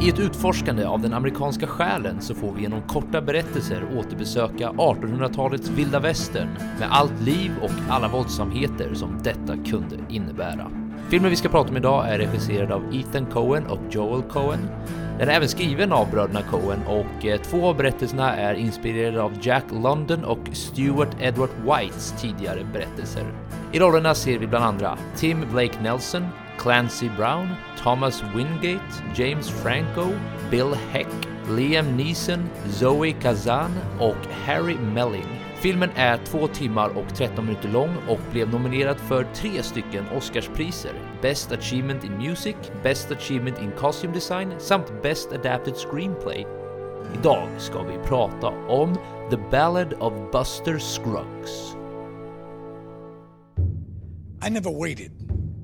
I ett utforskande av den amerikanska själen så får vi genom korta berättelser återbesöka 1800-talets vilda västern med allt liv och alla våldsamheter som detta kunde innebära. Filmen vi ska prata om idag är regisserad av Ethan Coen och Joel Coen. Den är även skriven av bröderna Coen och eh, två av berättelserna är inspirerade av Jack London och Stuart Edward Whites tidigare berättelser. I rollerna ser vi bland andra Tim Blake Nelson, Clancy Brown, Thomas Wingate, James Franco, Bill Heck, Liam Neeson, Zoe Kazan och Harry Melling. Filmen är 2 timmar och 13 minuter lång och blev nominerad för tre stycken Oscarspriser. Best Achievement in Music, Best Achievement in Costume Design samt Best Adapted Screenplay. Idag ska vi prata om The Ballad of Buster Scruggs. I never waited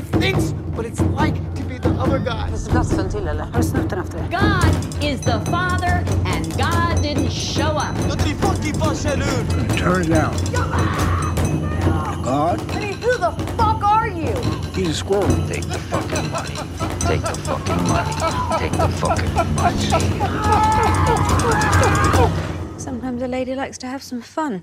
civil. Nobody thinks what it's like to be the other guy. Glassen till eller? Har du snott den efter? God is the Father, and God didn't show up. Låt dig fucking fars, eller hur? Turn it down. God, I mean, who the fuck are you? he's a squirrel. Take the fucking money. Take the fucking money. Take the fucking money. Sometimes a lady likes to have some fun.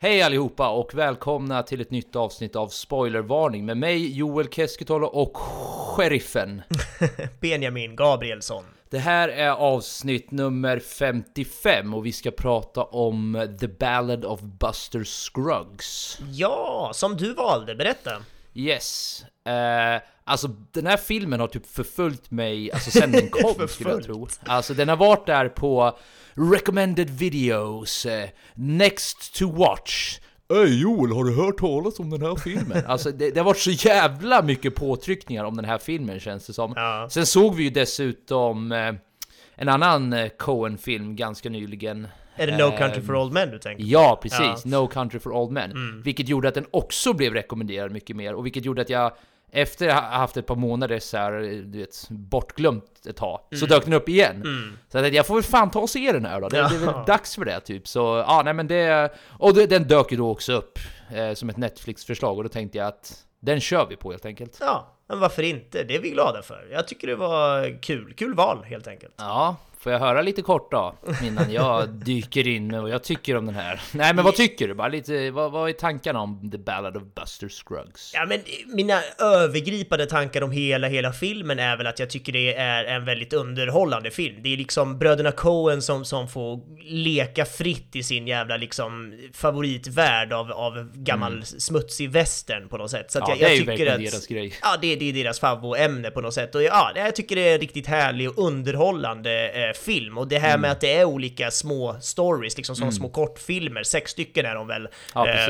Hej allihopa och välkomna till ett nytt avsnitt av Spoilervarning med mig Joel Keskitalo och Sheriffen. Benjamin Gabrielsson. Det här är avsnitt nummer 55 och vi ska prata om The Ballad of Buster Scruggs. Ja, som du valde, berätta. Yes. Eh, alltså den här filmen har typ förföljt mig alltså sen den kom skulle jag tro. Alltså den har varit där på recommended videos, eh, next to watch. Ey Joel, har du hört talas om den här filmen? Alltså det, det har varit så jävla mycket påtryckningar om den här filmen känns det som. Ja. Sen såg vi ju dessutom eh, en annan eh, Coen-film ganska nyligen. Är det No Eh, Country for Old Men du tänker? Ja, precis. Ja. No Country for Old Men. Mm. Vilket gjorde att den också blev rekommenderad mycket mer. Och vilket gjorde att jag efter att ha haft ett par månader så här, du vet, bortglömt ett tag, så Mm. dök den upp igen. Mm. Så jag tänkte, jag får väl fan ta och se den här då. Det, det är Ja. väl dags för det typ. Så ja, nej men det... Och det, den dök ju då också upp eh, som ett Netflix-förslag och då tänkte jag att den kör vi på helt enkelt. Ja, men varför inte? Det är vi glada för. Jag tycker det var kul. Kul val, helt enkelt. Ja, får jag höra lite kort då? Innan jag dyker in med vad jag tycker om den här. Nej men vad tycker du? Bara lite, vad, vad är tankarna om The Ballad of Buster Scruggs? Ja, men mina övergripande tankar om hela, hela filmen är väl att jag tycker det är en väldigt underhållande film. Det är liksom bröderna Coen som, som får leka fritt i sin jävla liksom favoritvärld av, av gammal Mm. smutsig västern på något sätt. Så att Ja, jag, det är jag ju verkligen att, deras grej. Ja, det, det är deras favvoämne på något sätt. Och ja, jag tycker det är riktigt härlig och underhållande eh, film. Och det här med att det är olika små stories, liksom som Mm. små kortfilmer, sex stycken är de väl Ja, eh,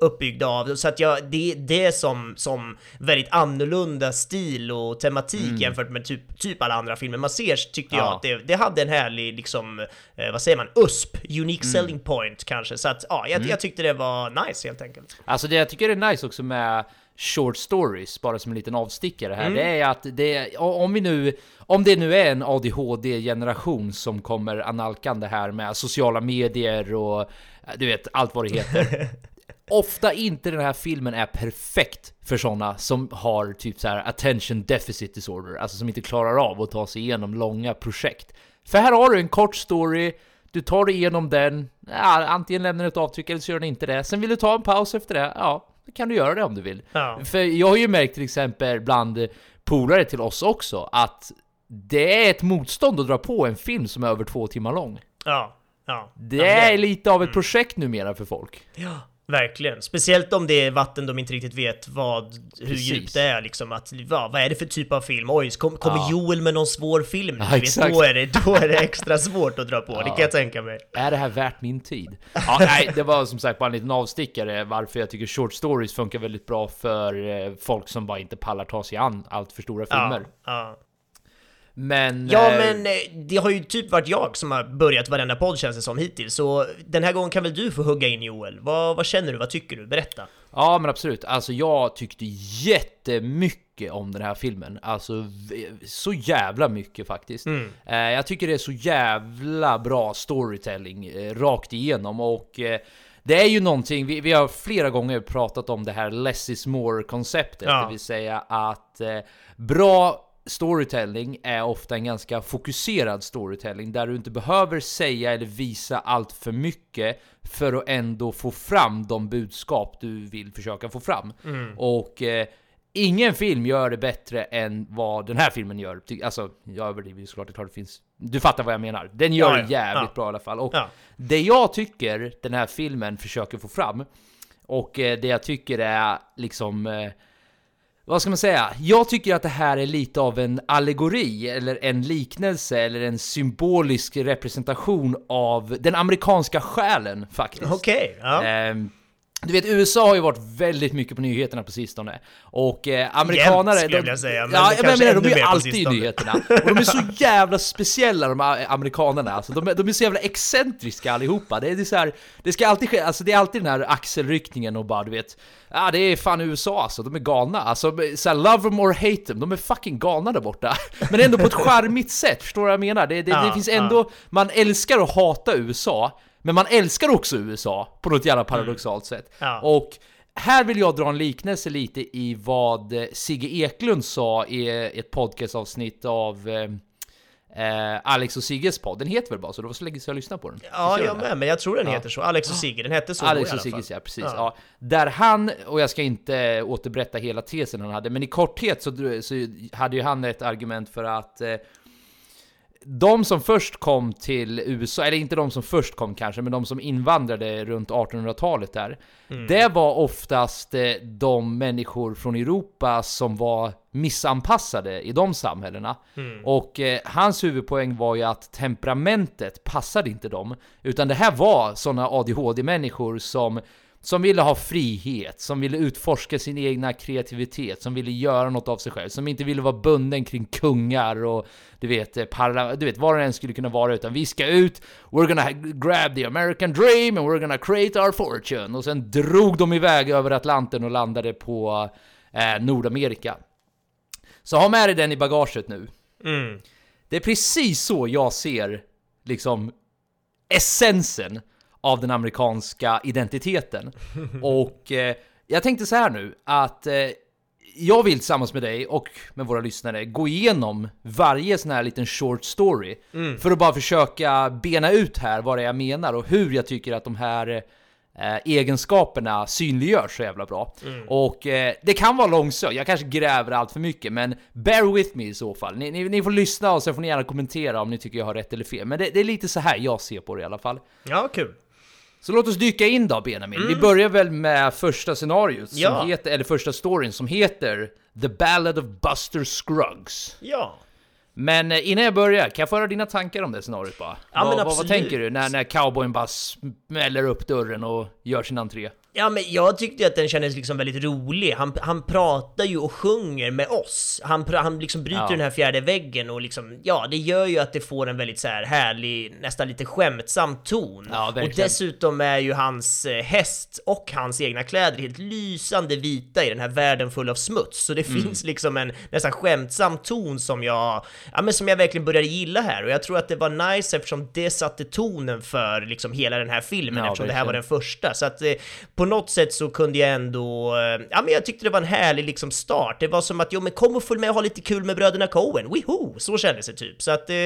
uppbyggda av. Så att jag, det, det är som, som väldigt annorlunda stil och tematik Mm. jämfört med typ, typ alla andra filmer man ser, tyckte jag Ja. att det, det hade en härlig, liksom, eh, vad säger man, USP, unique Mm. selling point kanske. Så att ja, jag, jag tyckte det var nice helt enkelt. Alltså det jag tycker är nice också med short stories, bara som en liten avstickare här, Mm. det är att det, om vi nu, om det nu är en ADHD-generation som kommer analkande här med sociala medier och eh, du vet, allt vad det heter. Ofta inte den här filmen är perfekt för sådana som har typ så här attention deficit disorder, alltså som inte klarar av att ta sig igenom långa projekt. För här har du en kort story, du tar dig igenom den, ja, antingen lämnar du ett avtryck eller så gör du inte det. Sen vill du ta en paus efter det, ja, kan du göra det om du vill. Ja. För jag har ju märkt till exempel bland polare till oss också att det är ett motstånd att dra på en film som är över två timmar lång. Ja, ja. Det ja, men är lite av ett projekt numera för folk. Ja, Verkligen. Speciellt om det är vatten de inte riktigt vet vad, hur Precis. djupt det är liksom. Att, vad, vad är det för typ av film? Oj, kom, kommer Ja. Joel med någon svår film? Ja, vet, då, är det, då är det extra svårt att dra på, det kan jag tänka mig. Är det här värt min tid? Ja, nej, det var som sagt bara en liten avstickare varför jag tycker short stories funkar väldigt bra för eh, folk som bara inte pallar ta sig an allt för stora filmer. Ja, ja. Men... Ja eh, men eh, det har ju typ varit jag som har börjat varenda podd känns det som hittills, så den här gången kan väl du få hugga in Joel? Vad, vad känner du? Vad tycker du? Berätta! Ja men absolut, alltså jag tyckte jättemycket om den här filmen. Alltså så jävla mycket faktiskt. Eh, jag tycker det är så jävla bra storytelling rakt igenom och det är ju någonting, vi, vi har flera gånger pratat om det här less is more konceptet, Ja. det vill säga att eh, bra storytelling är ofta en ganska fokuserad storytelling där du inte behöver säga eller visa allt för mycket för att ändå få fram de budskap du vill försöka få fram. Och eh, ingen film gör det bättre än vad den här filmen gör. Alltså, jag överdriver ju såklart, det är klart det finns... Du fattar vad jag menar. Den gör Ja, ja, jävligt ja. bra i alla fall. Och det jag tycker den här filmen försöker få fram, och eh, det jag tycker är liksom... Eh, vad ska man säga? Jag tycker att det här är lite av en allegori, eller en liknelse, eller en symbolisk representation av den amerikanska själen faktiskt. Okej, ja. Ehm, du vet, USA har ju varit väldigt mycket på nyheterna på sistone. Och eh, amerikanare... Jämt, skulle jag vilja säga, men ja, det men jag menar, de är ju alltid i nyheterna. Och de är så jävla speciella de amerikanerna. Alltså, de, de är så jävla excentriska allihopa. Det är, det är så här, det ska alltid ske, alltså det är alltid den här axelryckningen och bara du vet, ja det är fan USA alltså, de är galna. Alltså så här, love them or hate them, de är fucking galna där borta. Men ändå på ett charmigt sätt, förstår du vad jag menar? Det, det, det Ja, finns ändå, man älskar att hata USA, men man älskar också USA på något jävla paradoxalt sätt. Ja. Och här vill jag dra en liknelse lite i vad eh, Sigge Eklund sa i ett podcastavsnitt av eh, eh, Alex och Sigges podd. Den heter väl bara så? Det var så länge sedan jag lyssnade på den. Ja, jag med, men jag tror den Ja. heter så. Alex och Sigge, den hette så Alex och. Sigges, ja precis. Ja. Där han, och jag ska inte återberätta hela tesen han hade, men i korthet så, så hade ju han ett argument för att eh, de som först kom till USA, eller inte de som först kom kanske, men de som invandrade runt 1800-talet där. Det var oftast eh, de människor från Europa som var missanpassade i de samhällena. Och eh, hans huvudpoäng var ju att temperamentet passade inte dem. Utan det här var sådana ADHD-människor som som ville ha frihet, som ville utforska sin egna kreativitet, som ville göra något av sig själv, som inte ville vara bunden kring kungar och du vet, eh, parla, du vet vad det än skulle kunna vara, utan vi ska ut, we're gonna grab the American dream and we're gonna create our fortune. Och sen drog de iväg över Atlanten och landade på eh, Nordamerika. Så ha med dig den i bagaget nu. Mm. Det är precis så jag ser liksom essensen av den amerikanska identiteten. Och eh, jag tänkte så här nu att eh, jag vill tillsammans med dig och med våra lyssnare gå igenom varje sån här liten short story för att bara försöka bena ut här vad det är jag menar och hur jag tycker att de här eh, egenskaperna synliggörs så jävla bra. Och eh, det kan vara långsökt, jag kanske gräver allt för mycket, men bear with me i så fall. Ni, ni, ni får lyssna och sen får ni gärna kommentera om ni tycker jag har rätt eller fel. Men det, det är lite så här jag ser på det i alla fall. Ja, kul. Så låt oss dyka in då Benjamin. Vi börjar väl med första scenariot, som Ja. heter, eller första storyn som heter The Ballad of Buster Scruggs. Ja. Men eh, innan jag börjar, kan jag få höra dina tankar om det scenariot bara? Ja, vad, men vad, tänker du när, när cowboyen bara smäller upp dörren och gör sin entré? Ja men jag tyckte att den kändes liksom väldigt rolig. Han, han pratar ju och sjunger med oss. Han, han liksom bryter Ja. den här fjärde väggen och liksom, ja det gör ju att det får en väldigt så här härlig, nästan lite skämtsam ton. Ja, och dessutom är ju hans eh, häst och hans egna kläder helt lysande vita i den här världen full av smuts. Så det Mm. finns liksom en nästan skämtsam ton som jag, ja men som jag verkligen började gilla här. Och jag tror att det var nice eftersom det satte tonen för liksom hela den här filmen Ja, eftersom det här var den första. Så att eh, på något sätt så kunde jag ändå, eh, ja men jag tyckte det var en härlig liksom start. Det var som att, jo men kom och följ med och ha lite kul med bröderna Coen, woho! Så kändes det typ. Så att, eh,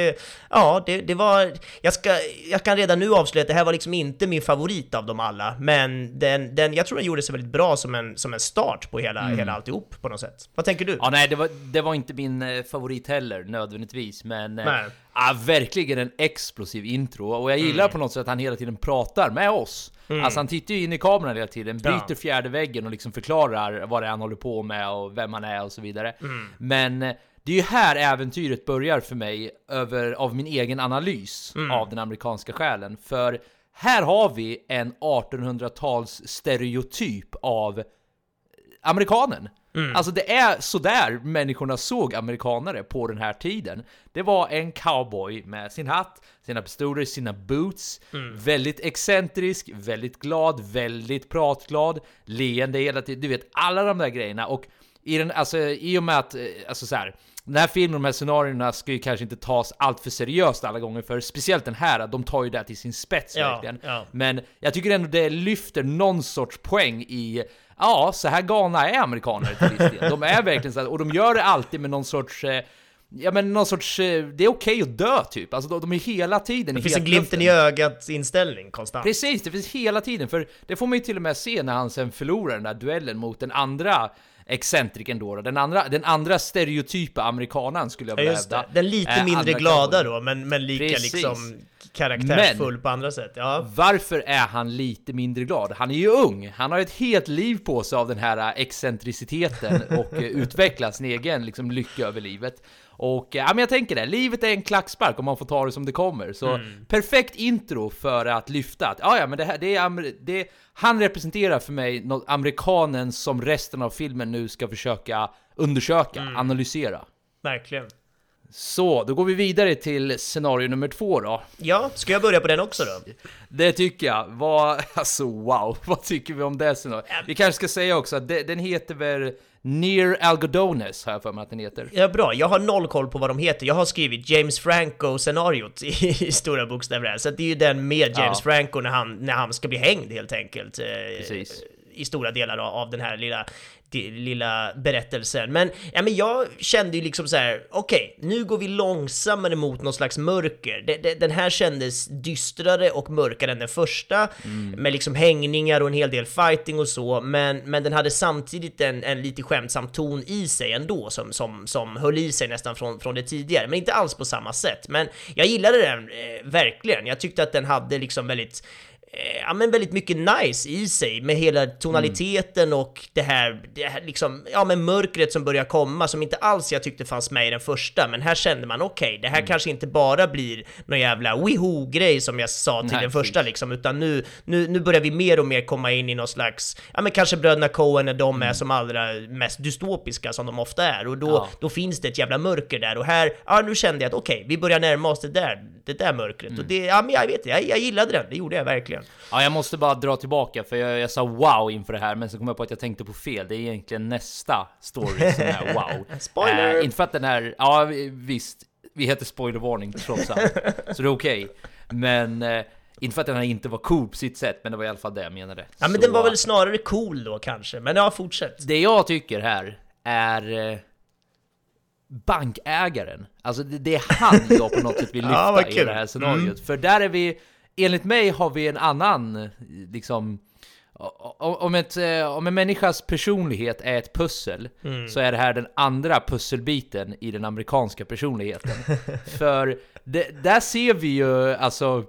ja det, det var, jag ska, jag kan redan nu avslöja att det här var liksom inte min favorit av dem alla, men den, den jag tror den gjorde sig väldigt bra som en, som en start på hela, hela alltihop på något sätt. Vad tänker du? Mm. Ja, nej, det var, det var inte min eh, favorit heller nödvändigtvis, men Nej. ja, verkligen en explosiv intro. Och jag gillar på något sätt att han hela tiden pratar med oss. Alltså han tittar ju in i kameran hela tiden, bryter Ja. fjärde väggen och liksom förklarar vad det är han håller på med och vem han är och så vidare. Mm. Men eh, det är ju här äventyret börjar för mig över, av min egen analys Mm. av den amerikanska själen. För här har vi en 1800-tals stereotyp av amerikanen. Mm. Alltså det är sådär människorna såg amerikanare på den här tiden. Det var en cowboy med sin hatt, sina pistoler, sina boots, Mm. väldigt excentrisk, väldigt glad, väldigt pratglad, leende hela tiden. Du vet, alla de där grejerna. Och i, den, alltså, i och med att, eh, alltså så här, den här filmen, de här scenarierna ska ju kanske inte tas allt för seriöst alla gånger, för speciellt den här, de tar ju det till sin spets Ja, verkligen. ja. Men jag tycker ändå det lyfter någon sorts poäng i Ja, så här galna är amerikaner till viss del. De är verkligen så här, och de gör det alltid med någon sorts eh, Ja men någon sorts, eh, det är okej att dö typ. Alltså de, är hela tiden Det finns en glimten i ögat inställning konstant. Precis, det finns hela tiden, för det får man ju till och med se när han sen förlorar den där duellen mot den andra excentriken då. Den andra, den andra stereotypa amerikanen skulle jag Ja, vilja just hävda. Den lite Eh, mindre glada då, men, men lika Precis. liksom karaktärsfull på andra sätt. Ja. Varför är han lite mindre glad? Han är ju ung, han har ett helt liv på sig av den här äh, excentriciteten och eh, utveckla sin egen liksom, lycka över livet. Och eh, ja, men jag tänker det, livet är en klackspark om man får ta det som det kommer. Så Mm. perfekt intro för att lyfta att ja, ja, men det här, det är, det, han representerar för mig något amerikanen som resten av filmen nu ska försöka undersöka, Mm. analysera. Verkligen. Så, då går vi vidare till scenario nummer två då. Ja, ska jag börja på den också då? Det tycker jag. Vad, alltså wow, vad tycker vi om det scenariot? Vi kanske ska säga också att det, den heter väl Near Algodones, har jag för mig att den heter. Ja, bra. Jag har noll koll på vad de heter. Jag har skrivit James Franco-scenariot i, i stora bokstäver här. Så det är ju den med James Ja. Franco när han, när han ska bli hängd helt enkelt. eh, Precis. I stora delar av, den här lilla, lilla berättelsen. Men, ja, men jag kände ju liksom så här: okej, nu går vi långsammare mot någon slags mörker. Den här kändes dystrare och mörkare än den första, med liksom hängningar och en hel del fighting och så, men, men den hade samtidigt en, en lite skämtsam ton i sig ändå, som, som, som höll i sig nästan från, från det tidigare, men inte alls på samma sätt. Men jag gillade den eh, verkligen. Jag tyckte att den hade liksom väldigt ja, men väldigt mycket nice i sig med hela tonaliteten och det här, det här liksom, ja men mörkret som börjar komma som inte alls jag tyckte fanns med i den första, men här kände man okej, det här kanske inte bara blir någon jävla wiho-grej som jag sa till Nej, den första liksom, utan nu, nu, nu börjar vi mer och mer komma in i någon slags, ja men kanske bröderna Coen när de är som allra mest dystopiska som de ofta är, och då, Ja. då finns det ett jävla mörker där, och här, ja nu kände jag att okej, vi börjar närma oss det där, det där mörkret, och det, ja men jag vet, jag, jag gillade den, det gjorde jag verkligen. Ja, jag måste bara dra tillbaka för jag, jag sa wow inför det här, men så kom jag på att jag tänkte på fel. Det är egentligen nästa story som är wow. Spoiler! Eh, inte för att den är, ja visst, vi heter spoilervarning trots allt, så det är okej. Men eh, inte för att den här inte var cool på sitt sätt, men det var i alla fall det jag menade. Ja men Så, den var väl snarare cool då kanske, men ja fortsätt. Det jag tycker här är eh, bankägaren. Alltså det, det är han jag på något sätt vill lyfta Ja, i det här scenariot. Mm. För där är vi, enligt mig har vi en annan, liksom, om, ett, eh, om en människas personlighet är ett pussel, Mm. så är det här den andra pusselbiten i den amerikanska personligheten. För det, där ser vi ju, alltså,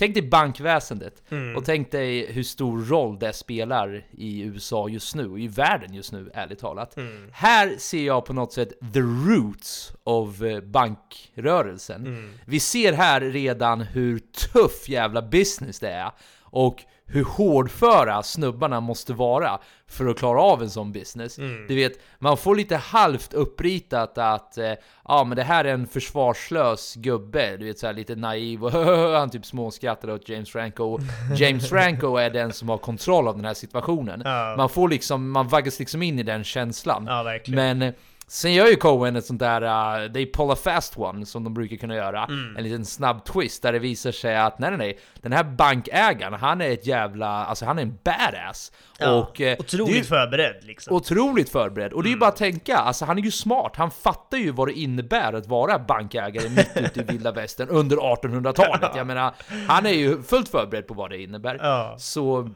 Tänk dig bankväsendet Mm. och tänk dig hur stor roll det spelar i USA just nu, och i världen just nu, ärligt talat. Mm. Här ser jag på något sätt the roots of eh, bankrörelsen. Mm. Vi ser här redan hur tuff jävla business det är, och hur hårdföra snubbarna måste vara för att klara av en sån business. Mm. Du vet, man får lite halvt uppritat att eh, ja men det här är en försvarslös gubbe, du vet såhär lite naiv och han typ småskrattar åt James Franco. James Franco är den som har kontroll av den här situationen. Ja. Man får liksom, man vaggas liksom in i den känslan. Ja. Men eh, sen gör ju Cohen ett sånt där uh, they pull a fast one som de brukar kunna göra. Mm. En liten snabb twist där det visar sig att nej nej nej, den här bankägaren han är ett jävla, alltså han är en badass. Ja, och, eh, otroligt ju- förberedd liksom. Otroligt förberedd. Och det är ju bara att tänka, alltså han är ju smart. Han fattar ju vad det innebär att vara bankägare mitt ute i vilda västern under 1800-talet. Jag menar, han är ju fullt förberedd på vad det innebär. Ja. Så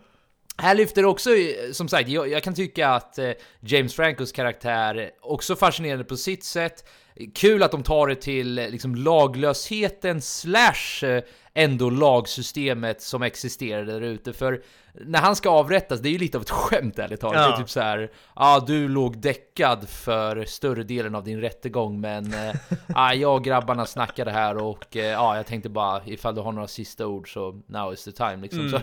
här lyfter också, eh, som sagt, jag, jag kan tycka att eh, James Francos karaktär också fascinerande på sitt sätt. Kul att de tar det till eh, liksom laglösheten slash eh, ändå lagsystemet som existerar där ute. För när han ska avrättas, det är ju lite av ett skämt ärligt talat. Ja. Det är typ så här, ja ah, du låg däckad för större delen av din rättegång men eh, ah, jag och grabbarna snackade här och eh, ah, jag tänkte bara ifall du har några sista ord så now is the time liksom. Mm. Så,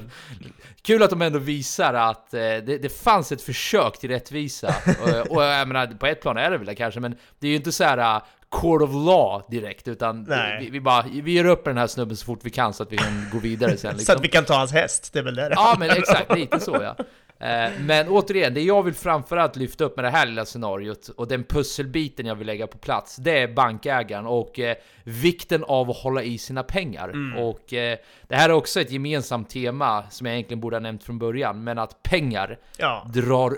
kul att de ändå visar att eh, det, det fanns ett försök till rättvisa. och, och jag menar, på ett plan är det väl det kanske, men det är ju inte så här court of law direkt, utan vi, vi bara, vi ger upp den här snubben så fort vi kan så att vi kan gå vidare sen Så liksom. att vi kan ta hans häst, det är väl det Ja men exakt, lite så ja. Eh, Men återigen, det jag vill framförallt lyfta upp med det här lilla scenariot och den pusselbiten jag vill lägga på plats, det är bankägaren och eh, vikten av att hålla i sina pengar. Mm. Och eh, det här är också ett gemensamt tema som jag egentligen borde ha nämnt från början, men att pengar Ja. drar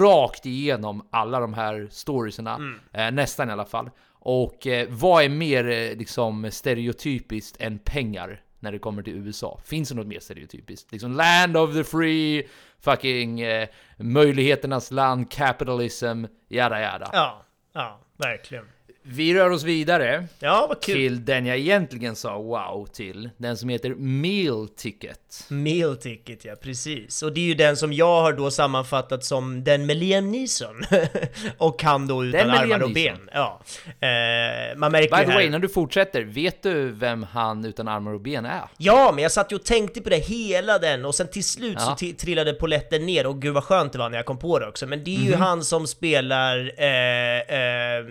rakt igenom alla de här storiesarna, Mm. eh, nästan i alla fall. Och eh, vad är mer eh, liksom stereotypiskt än pengar när det kommer till USA? Finns det något mer stereotypiskt? Liksom land of the free, fucking eh, möjligheternas land, capitalism, jada jada. Ja, ja, verkligen. Vi rör oss vidare Ja, till den jag egentligen sa wow till, den som heter Meal Ticket. Meal ticket, ja precis. Och det är ju den som jag har då sammanfattat som den med Liam Neeson. och han då utan Den armar och ben. Ja. Eh, man märker By the här... way, när du fortsätter, vet du vem han utan armar och ben är? Ja, men jag satt ju och tänkte på det hela den och sen till slut Ja. så trillade poletten ner och gud vad skönt det var när jag kom på det också. Men det är ju Mhm. han som spelar eh, eh,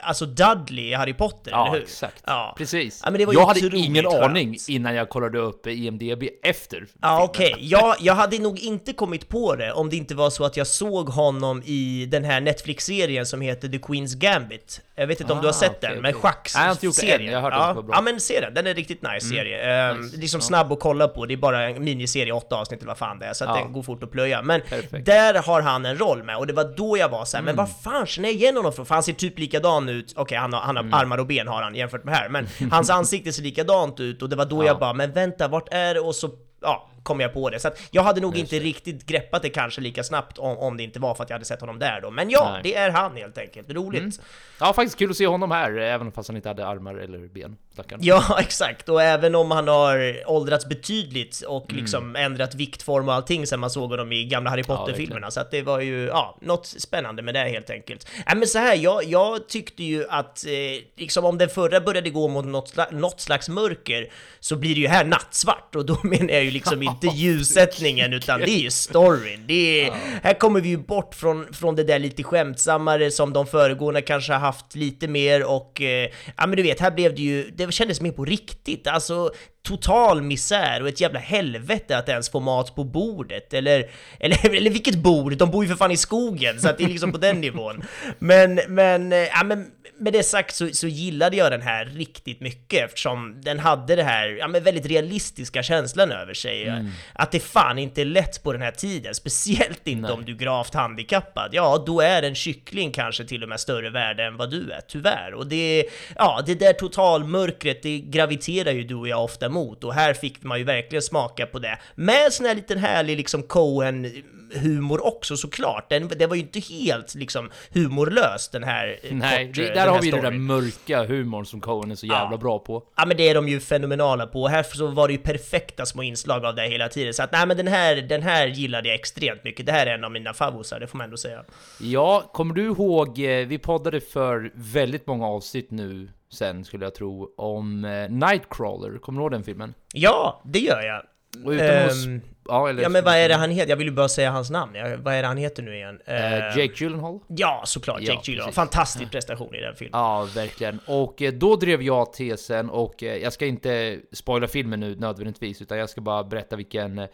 alltså Dudley i Harry Potter, Ja, eller hur? exakt. Ja. Precis. Ja, men det var jag hade ingen skönt. aning innan jag kollade upp IMDB efter. Ja okej, jag, jag hade nog inte kommit på det om det inte var så att jag såg honom i den här Netflix-serien som heter The Queen's Gambit. Jag vet inte om du har Ah, sett okej, den, med okej. schacks Nej, jag har ja, bra. Ja men se den, den är riktigt nice serie. Ehm, Nice. Liksom snabb att kolla på, det är bara en miniserie, åtta avsnitt eller vad fan det är, så Ja. den går fort att plöja. Men Perfekt. där har han en roll med, och det var då jag var så här, Mm. men vad fan känner jag igen honom från? För han ser typ likadan ut, okej han har, han Mm. har armar och ben har han jämfört med här, men hans ansikte ser likadant ut och det var då Ja. jag bara, men vänta, vart är det? Och så ja, kom jag på det. Så att jag hade nog inte riktigt greppat det kanske lika snabbt om, om det inte var för att jag hade sett honom där då. Men ja, Nej. det är han helt enkelt. Roligt. Mm. Ja, faktiskt kul att se honom här, även fast han inte hade armar eller ben. Stackarn. Ja, exakt. Och även om han har åldrats betydligt och Mm. liksom ändrat viktform och allting sen man såg honom i gamla Harry Potter-filmerna. så att det var ju, ja, något spännande med det helt enkelt. Nej men så här, jag, jag tyckte ju att, eh, liksom om den förra började gå mot något, något slags mörker, så blir det ju här nattsvart. Och då menar jag ju liksom inte ljussättningen, utan det är ju storyn. Det är, Här kommer vi ju bort från, från det där lite skämtsammare som de föregående kanske har haft lite mer och, eh, ja men du vet, här blev det ju, det kändes mer på riktigt. Alltså, total misär och ett jävla helvete att ens få mat på bordet. Eller, eller, eller vilket bord? De bor ju för fan i skogen, så att det är liksom på den nivån. Men, men, eh, ja, men med det sagt så, så gillade jag den här riktigt mycket eftersom den hade det här, ja men väldigt realistiska känslan över sig. Mm. Att det fan inte är lätt på den här tiden, speciellt inte Nej. om du är gravt handikappad. Ja, då är en kyckling kanske till och med större värde än vad du är, tyvärr. Och det, ja, det där totalmörkret, det graviterar ju du och jag ofta mot. Och här fick man ju verkligen smaka på det. Med sån här liten härlig liksom Coen-humor också såklart. Den, det var ju inte helt liksom humorlöst den här eh, Nej, kort, det, eh, där den har vi ju den där mörka humorn som Coen är så jävla Ja. bra på. Ja men det är de ju fenomenala på, och här så var det ju perfekta små inslag av det hela tiden. Så att nej men den här, den här gillade jag extremt mycket. Det här är en av mina favosar, det får man ändå säga. Ja, kommer du ihåg, eh, vi poddade för väldigt många avsnitt nu sen skulle jag tro, om eh, Nightcrawler, kommer du ihåg den filmen? Ja, det gör jag. Och utan att s- Ehm, ja, eller, Ja men vad är det han heter? Jag vill ju bara säga hans namn. Ja, vad är det han heter nu igen? Eh, Jake Gyllenhaal? Ja, såklart. Ja, Jake Gyllenhaal. precis. Fantastisk prestation i den filmen. Ja, verkligen. Och eh, då drev jag tesen, och jag ska inte spoila filmen nu nödvändigtvis, utan jag ska bara berätta vilken,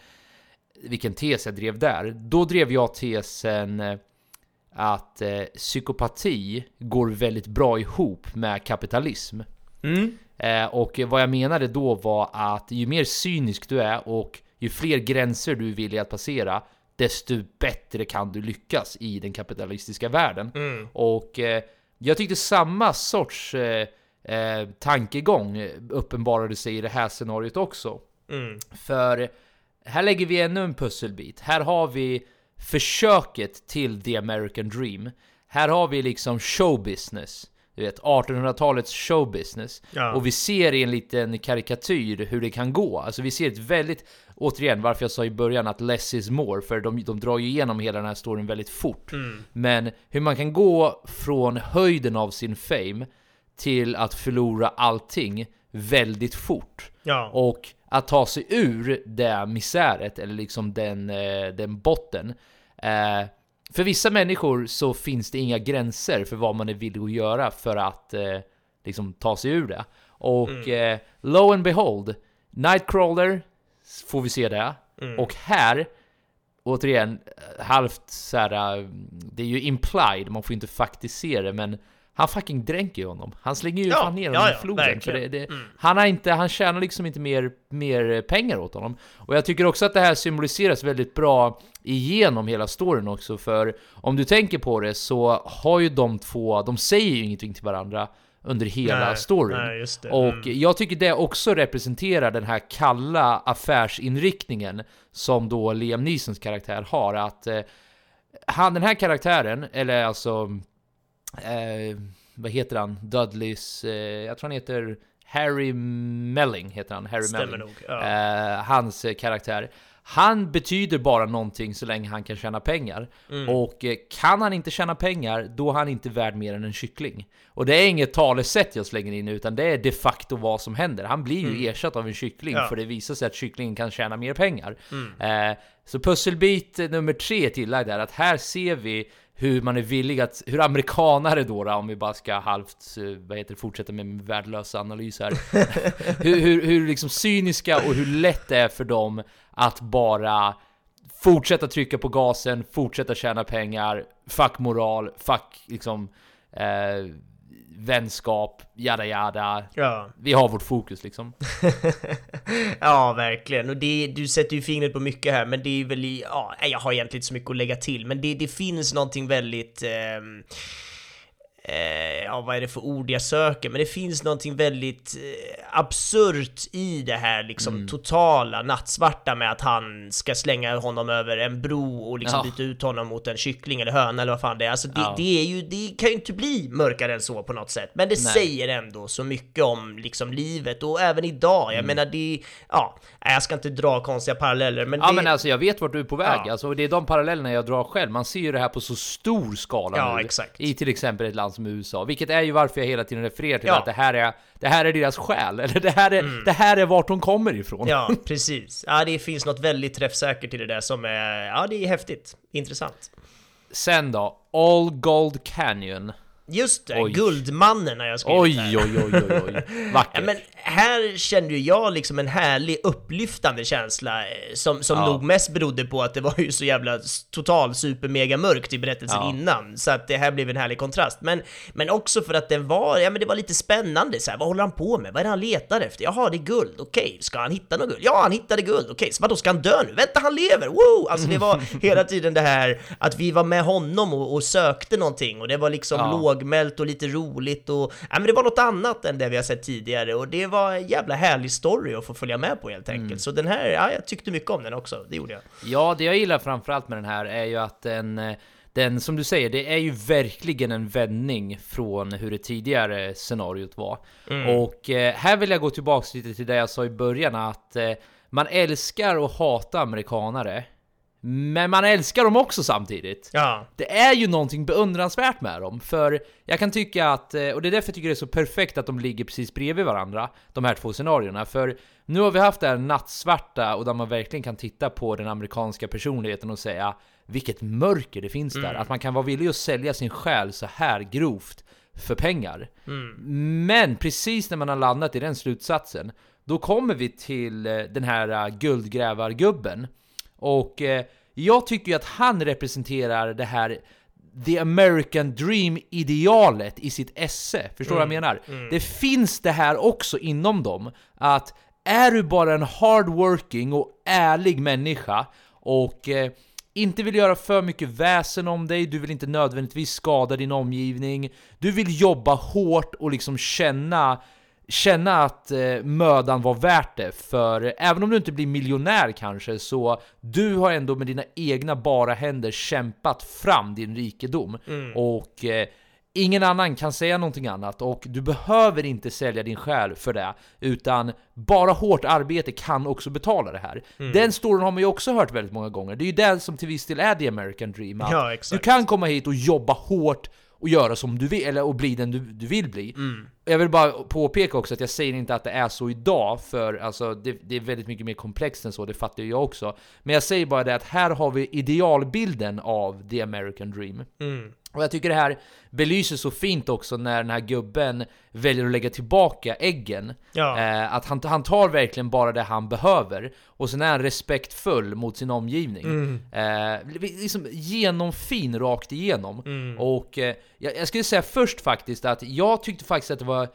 vilken tes jag drev där. Då drev jag tesen att eh, psykopati går väldigt bra ihop med kapitalism. Mm. Eh, och vad jag menade då var att ju mer cynisk du är och ju fler gränser du är villig att passera, desto bättre kan du lyckas i den kapitalistiska världen. Mm. Och eh, jag tyckte samma sorts eh, eh, tankegång uppenbarade sig i det här scenariot också. Mm. För här lägger vi ännu en pusselbit. Här har vi försöket till the American dream. Här har vi liksom showbusiness. du vet 1800-talets showbusiness. Ja. Och vi ser i en liten karikatyr hur det kan gå. Alltså vi ser ett väldigt, återigen varför jag sa i början att less is more, för de, de drar ju igenom hela den här storyn väldigt fort. Mm. Men hur man kan gå från höjden av sin fame till att förlora allting väldigt fort. Ja. Och att ta sig ur det misäret, eller liksom den, eh, den botten. Eh, för vissa människor så finns det inga gränser för vad man är villig att göra för att eh, liksom ta sig ur det. Och eh, lo and behold, Nightcrawler får vi se det. Och här, återigen, halvt så här, det är ju implied, man får inte faktiskt se det, men han fucking dränker ju honom. Han slänger ju Ja, fan ner honom ja, i floden. För det, det, han, har inte, han tjänar liksom inte mer, mer pengar åt honom. Och jag tycker också att det här symboliseras väldigt bra igenom hela storyn också, för om du tänker på det så har ju de två, de säger ju ingenting till varandra under hela Nej, storyn. nej, det. Och Mm. jag tycker det också representerar den här kalla affärsinriktningen som då Liam Neesons karaktär har. Att eh, han, den här karaktären, eller alltså... Eh, vad heter han? Dudleys... Eh, jag tror han heter Harry Melling, heter han. Harry Stämmer Melling. nog, ja. Eh, hans eh, karaktär. Han betyder bara någonting så länge han kan tjäna pengar. Mm. Och eh, kan han inte tjäna pengar, då är han inte värd mer än en kyckling. Och det är inget talesätt jag slänger in, utan det är de facto vad som händer. Han blir ju ersatt av en kyckling, Mm. Ja. för det visar sig att kycklingen kan tjäna mer pengar. Mm. Eh, så pusselbit nummer tre tillagd är att här ser vi hur man är villig att, hur amerikanare då, då om vi bara ska halvt, eh, vad heter det, fortsätta med min värdelösa analys här. hur, hur, hur liksom cyniska och hur lätt det är för dem att bara fortsätta trycka på gasen, fortsätta tjäna pengar, fuck moral, fuck liksom eh, vänskap, jada jada. Ja. Vi har vårt fokus liksom. ja, verkligen. Och det, du sätter ju fingret på mycket här, men det är väl i, ja, jag har egentligen inte så mycket att lägga till, men det, det finns någonting väldigt ehm, eh, ja, vad är det för ord jag söker? Men det finns någonting väldigt eh, absurt i det här liksom Mm. totala nattsvarta med att han ska slänga honom över en bro och liksom Ja. byta ut honom mot en kyckling eller höna eller vad fan det är. Alltså det, Ja. det är ju, det kan ju inte bli mörkare än så på något sätt. Men det Nej. säger ändå så mycket om liksom livet och även idag. Mm. Jag menar det, ja, jag ska inte dra konstiga paralleller men Ja det, men alltså jag vet vart du är på väg, Ja. alltså, det är de parallellerna jag drar själv. Man ser ju det här på så stor skala Ja, nu. exakt. I till exempel ett land som USA, vilket är ju varför jag hela tiden refererar till Ja. att det här är, det här är deras själ, eller det här är, det här är vart de kommer ifrån. Mm. Ja, precis. Ja, det finns något väldigt träffsäkert i det där som är, ja det är häftigt, intressant. Sen då, All Gold Canyon. Just det, Oj. Guldmannen har jag skrivit Oj, här. oj, oj, oj, oj. Vackert. Ja, men här kände ju jag liksom en härlig upplyftande känsla eh, som, som Ja. nog mest berodde på att det var ju så jävla total super mega mörkt i berättelsen Ja. innan så att det här blev en härlig kontrast men, men också för att den var, ja men det var lite spännande så här, vad håller han på med? Vad är det han letar efter? Jaha, det är guld, okej, ska han hitta något guld? Ja, han hittade guld, okej, så vadå, ska han dö nu? Vänta, han lever, woo! Alltså det var hela tiden det här att vi var med honom och, och sökte någonting och det var liksom Ja. Lågmält och lite roligt och ja, men det var något annat än det vi har sett tidigare och det var en jävla härlig story att få följa med på helt enkelt. Mm. Så den här, ja, jag tyckte mycket om den också, det gjorde jag. Ja, det jag gillar framförallt med den här är ju att den, den, som du säger, det är ju verkligen en vändning från hur det tidigare scenariot var. Mm. Och eh, här vill jag gå tillbaks lite till det jag sa i början, att eh, man älskar och hatar amerikanare. Men man älskar dem också samtidigt. Ja. Det är ju någonting beundransvärt med dem, för jag kan tycka att, eh, och det är därför jag tycker det är så perfekt att de ligger precis bredvid varandra, de här två scenarierna, för nu har vi haft det här nattsvarta och där man verkligen kan titta på den amerikanska personligheten och säga vilket mörker det finns där, att man kan vara villig att sälja sin själ så här grovt för pengar. Men precis när man har landat i den slutsatsen, då kommer vi till eh, den här eh, guldgrävargubben. Och eh, jag tycker ju att han representerar det här The American Dream-idealet i sitt esse. Förstår du vad jag menar? Det finns det här också inom dem, att är du bara en hardworking och ärlig människa och eh, inte vill göra för mycket väsen om dig, du vill inte nödvändigtvis skada din omgivning, du vill jobba hårt och liksom känna känna att eh, mödan var värt det, för även om du inte blir miljonär kanske, så du har ändå med dina egna bara händer kämpat fram din rikedom. Och eh, Ingen annan kan säga någonting annat och du behöver inte sälja din själ för det, utan bara hårt arbete kan också betala det här. Mm. Den storyn har man ju också hört väldigt många gånger. Det är ju det som till viss del är the American dream. att Ja, du kan komma hit och jobba hårt och göra som du vill, eller och bli den du, du vill bli. Mm. Jag vill bara påpeka också att jag säger inte att det är så idag, för alltså, det, det är väldigt mycket mer komplext än så, det fattar jag också. Men jag säger bara det att här har vi idealbilden av the American dream. Mm. Och jag tycker det här belyser så fint också när den här gubben väljer att lägga tillbaka äggen. Ja. Eh, att han, han tar verkligen bara det han behöver, och sen är han respektfull mot sin omgivning. Mm. Eh, liksom genomfin rakt igenom. Mm. Och eh, jag, jag skulle säga först faktiskt att jag tyckte faktiskt att det var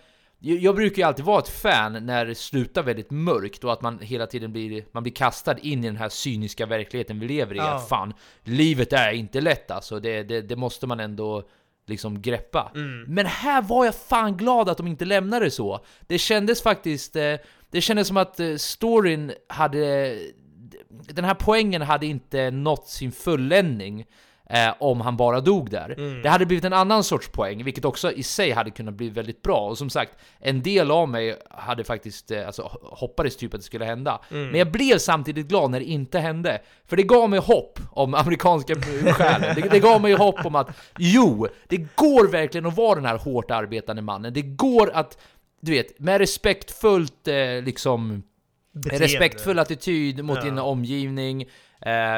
jag brukar ju alltid vara ett fan när det slutar väldigt mörkt och att man hela tiden blir, man blir kastad in i den här cyniska verkligheten vi lever i. Ja. Att fan, livet är inte lätt alltså. Det, det, det måste man ändå liksom greppa. Mm. Men här var jag fan glad att de inte lämnade det så. Det kändes faktiskt, eh, det kändes som att eh, storyn hade, den här poängen hade inte nått sin fulländning. Eh, om han bara dog där. Mm. Det hade blivit en annan sorts poäng, vilket också i sig hade kunnat bli väldigt bra. Och som sagt, en del av mig hade faktiskt, eh, alltså hoppades typ att det skulle hända. Mm. Men jag blev samtidigt glad när det inte hände. För det gav mig hopp om amerikanska själen. Det, det gav mig hopp om att, jo, det går verkligen att vara den här hårt arbetande mannen. Det går att, du vet, med respektfullt eh, liksom Beteende. respektfull attityd mot Ja. din omgivning,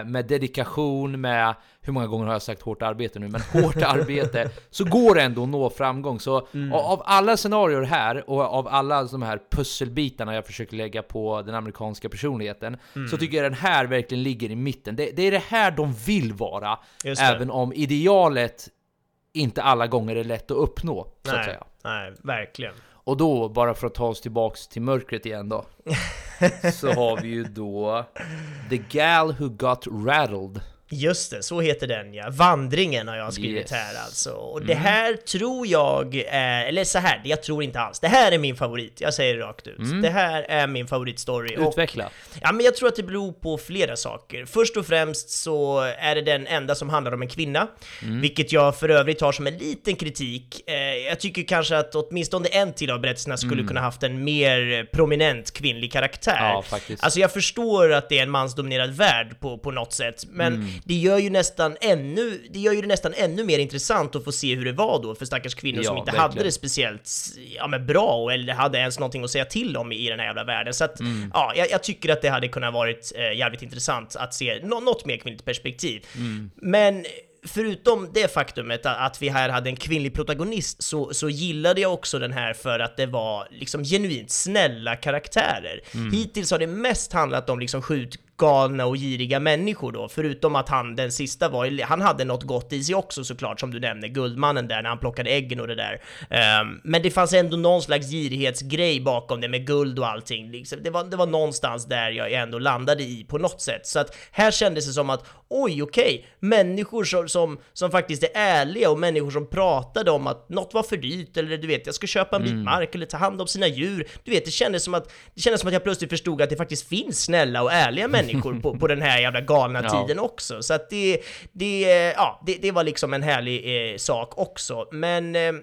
med dedikation, med, hur många gånger har jag sagt hårt arbete nu, men hårt arbete, så går det ändå att nå framgång. Så Mm. av- alla scenarier här, och av alla de här pusselbitarna jag försöker lägga på den amerikanska personligheten, Mm. så tycker jag den här verkligen ligger i mitten. Det, det är det här de vill vara, även om idealet inte alla gånger är lätt att uppnå, så att Nej, säga. nej, verkligen. Och då, bara för att ta oss tillbaks till mörkret igen då Så har vi ju då The Gal Who Got Rattled. Just det, så heter den ja. Vandringen har jag skrivit Yes. här alltså. Och Mm. det här tror jag är, eller så här, jag tror inte alls. Det här är min favorit, jag säger det rakt ut. Mm. Det här är min favoritstory. Och, Utveckla ja, men jag tror att det beror på flera saker. Först och främst så är det den enda som handlar om en kvinna, Mm. vilket jag för övrigt tar som en liten kritik. Eh, jag tycker kanske att åtminstone en till av berättelserna skulle Mm. kunna haft en mer prominent kvinnlig karaktär. Ja, faktiskt. Alltså jag förstår att det är en mansdominerad värld på, på något sätt, men Mm. Det gör ju nästan ännu, det gör ju det nästan ännu mer intressant att få se hur det var då för stackars kvinnor som Ja, inte verkligen. hade det speciellt ja, men bra eller hade ens någonting att säga till om i den här jävla världen. Så att, Mm. ja, jag, jag tycker att det hade kunnat varit eh, jävligt intressant att se nå- något mer kvinnligt perspektiv. Mm. Men förutom det faktumet att, vi här hade en kvinnlig protagonist så, så gillade jag också den här för att det var liksom genuint snälla karaktärer. Mm. Hittills har det mest handlat om liksom galna och giriga människor då, förutom att han den sista var, han hade något gott i sig också såklart som du nämnde, Guldmannen där när han plockade äggen och det där. Um, men det fanns ändå någon slags girighetsgrej bakom det med guld och allting. Liksom, det, var, det var någonstans där jag ändå landade i på något sätt. Så att här kändes det som att oj, okej, människor som, som, som faktiskt är ärliga och människor som pratade om att något var för dyrt eller du vet, jag ska köpa en bit mark eller ta hand om sina djur. Du vet, det kändes som att, det kändes som att jag plötsligt förstod att det faktiskt finns snälla och ärliga människor på, på den här jävla galna Ja. tiden också. Så att det, det, ja, det, det var liksom en härlig eh, sak också. Men eh,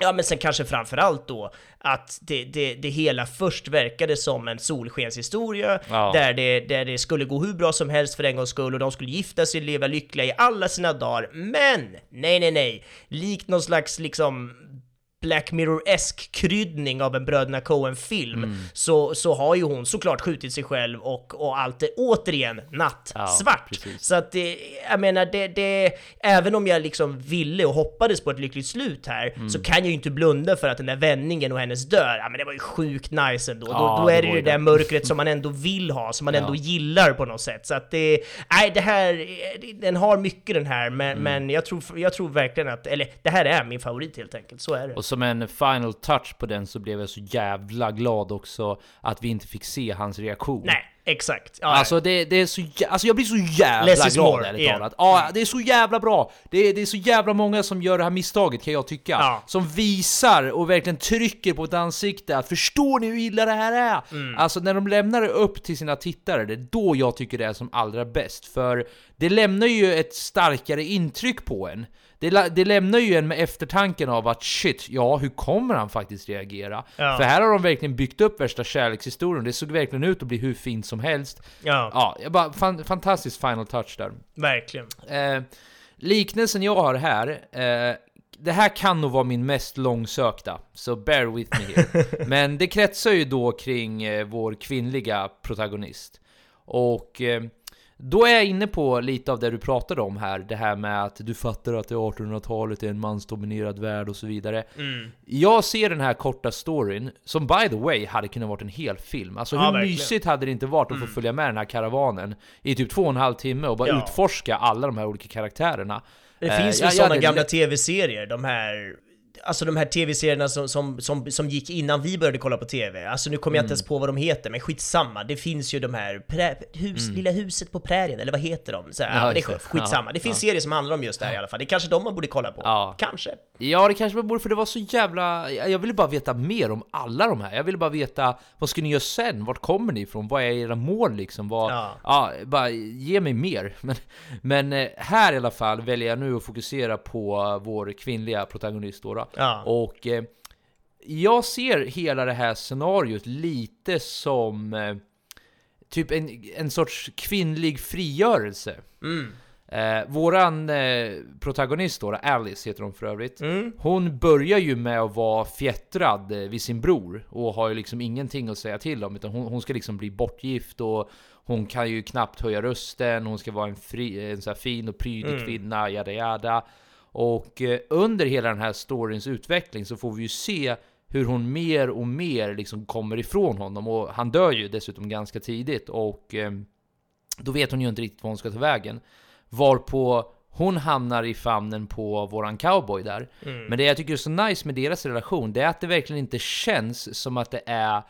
Ja, men sen kanske framför allt då att det, det, det hela först verkade som en solskenshistoria Ja. där, det, där det skulle gå hur bra som helst för en gångs skull och de skulle gifta sig och leva lyckliga i alla sina dagar. Men nej, nej, nej, likt någon slags liksom Black Mirror-esk kryddning av en Bröderna Coen-film Mm. så, så har ju hon såklart skjutit sig själv och, och allt är återigen nattsvart. precis. så att det, jag menar, det, det, även om jag liksom ville och hoppades på ett lyckligt slut här Mm. så kan jag ju inte blunda för att den där vändningen och hennes död, ja men det var ju sjukt nice ändå. Ja, då, då är det ju det där mörkret som man ändå vill ha, som man Ja. ändå gillar på något sätt. Så att det, nej det här, den har mycket den här, men, Mm. men jag, tror, jag tror verkligen att, eller det här är min favorit helt enkelt, så är det. Som en final touch på den så blev jag så jävla glad också att vi inte fick se hans reaktion. Nej. Exakt. Ja, Alltså, det, det är så, alltså jag blir så jävla Less glad ärligt igen. talat. Ja, det är så jävla bra! Det är, det är så jävla många som gör det här misstaget kan jag tycka. Ja. Som visar och verkligen trycker på ett ansikte att förstår ni hur illa det här är? Mm. Alltså när de lämnar det upp till sina tittare, det är då jag tycker det är som allra bäst. För det lämnar ju ett starkare intryck på en. Det, det lämnar ju en med eftertanken av att shit, ja hur kommer han faktiskt reagera? Ja. För här har de verkligen byggt upp värsta kärlekshistorien, det såg verkligen ut att bli hur fint som helst. Ja, Ja, jag bara, fan, fantastisk final touch där. verkligen. Eh, liknelsen jag har här, eh, det här kan nog vara min mest långsökta, så bear with me here. Men det kretsar ju då kring eh, vår kvinnliga protagonist. Och eh, då är jag inne på lite av det du pratade om här, det här med att du fattar att det är 1800-talet, är en mansdominerad värld och så vidare. Mm. Jag ser den här korta storyn, som by the way hade kunnat varit en hel film. Alltså Ja, hur verkligen. Mm. mysigt hade det inte varit att få följa med den här karavanen i typ två och en halv timme och bara Ja. utforska alla de här olika karaktärerna. Det Eh, finns ju jag- jag sådana gamla tv-serier, de här Alltså de här tv-serierna som, som, som, som gick innan vi började kolla på tv. Alltså nu kommer jag Mm. inte ens på vad de heter, men skitsamma. Det finns ju de här prä, hus, Lilla huset på prärien, eller vad heter de? Så här, Mm. Ja, det är skitsamma. Ja, det finns ja. serier som handlar om just det här i alla fall. Det är kanske de man borde kolla på. Ja. Kanske. Ja, det kanske man borde, för det var så jävla... Jag ville bara veta mer om alla de här. Jag ville bara veta, vad ska ni göra sen? Vart kommer ni ifrån? Vad är era mål liksom? Vad, Ja. ja. bara ge mig mer. Men, men eh, här i alla fall väljer jag nu att fokusera på vår kvinnliga protagonist då. Då. Ja. Och eh, jag ser hela det här scenariot lite som eh, typ en, en sorts kvinnlig frigörelse. Mm. Eh, våran eh, protagonist då, Alice heter hon för övrigt. Mm. Hon börjar ju med att vara fjättrad eh, vid sin bror och har ju liksom ingenting att säga till om utan hon, hon ska liksom bli bortgift och hon kan ju knappt höja rösten, hon ska vara en, fri, en så fin och prydlig Mm. kvinna, jada jada. Och eh, under hela den här storyns utveckling så får vi ju se hur hon mer och mer liksom kommer ifrån honom och han dör ju dessutom ganska tidigt och eh, då vet hon ju inte riktigt vad hon ska ta vägen. Varpå hon hamnar i famnen på våran cowboy där. Mm. Men det jag tycker är så nice med deras relation, det är att det verkligen inte känns som att det är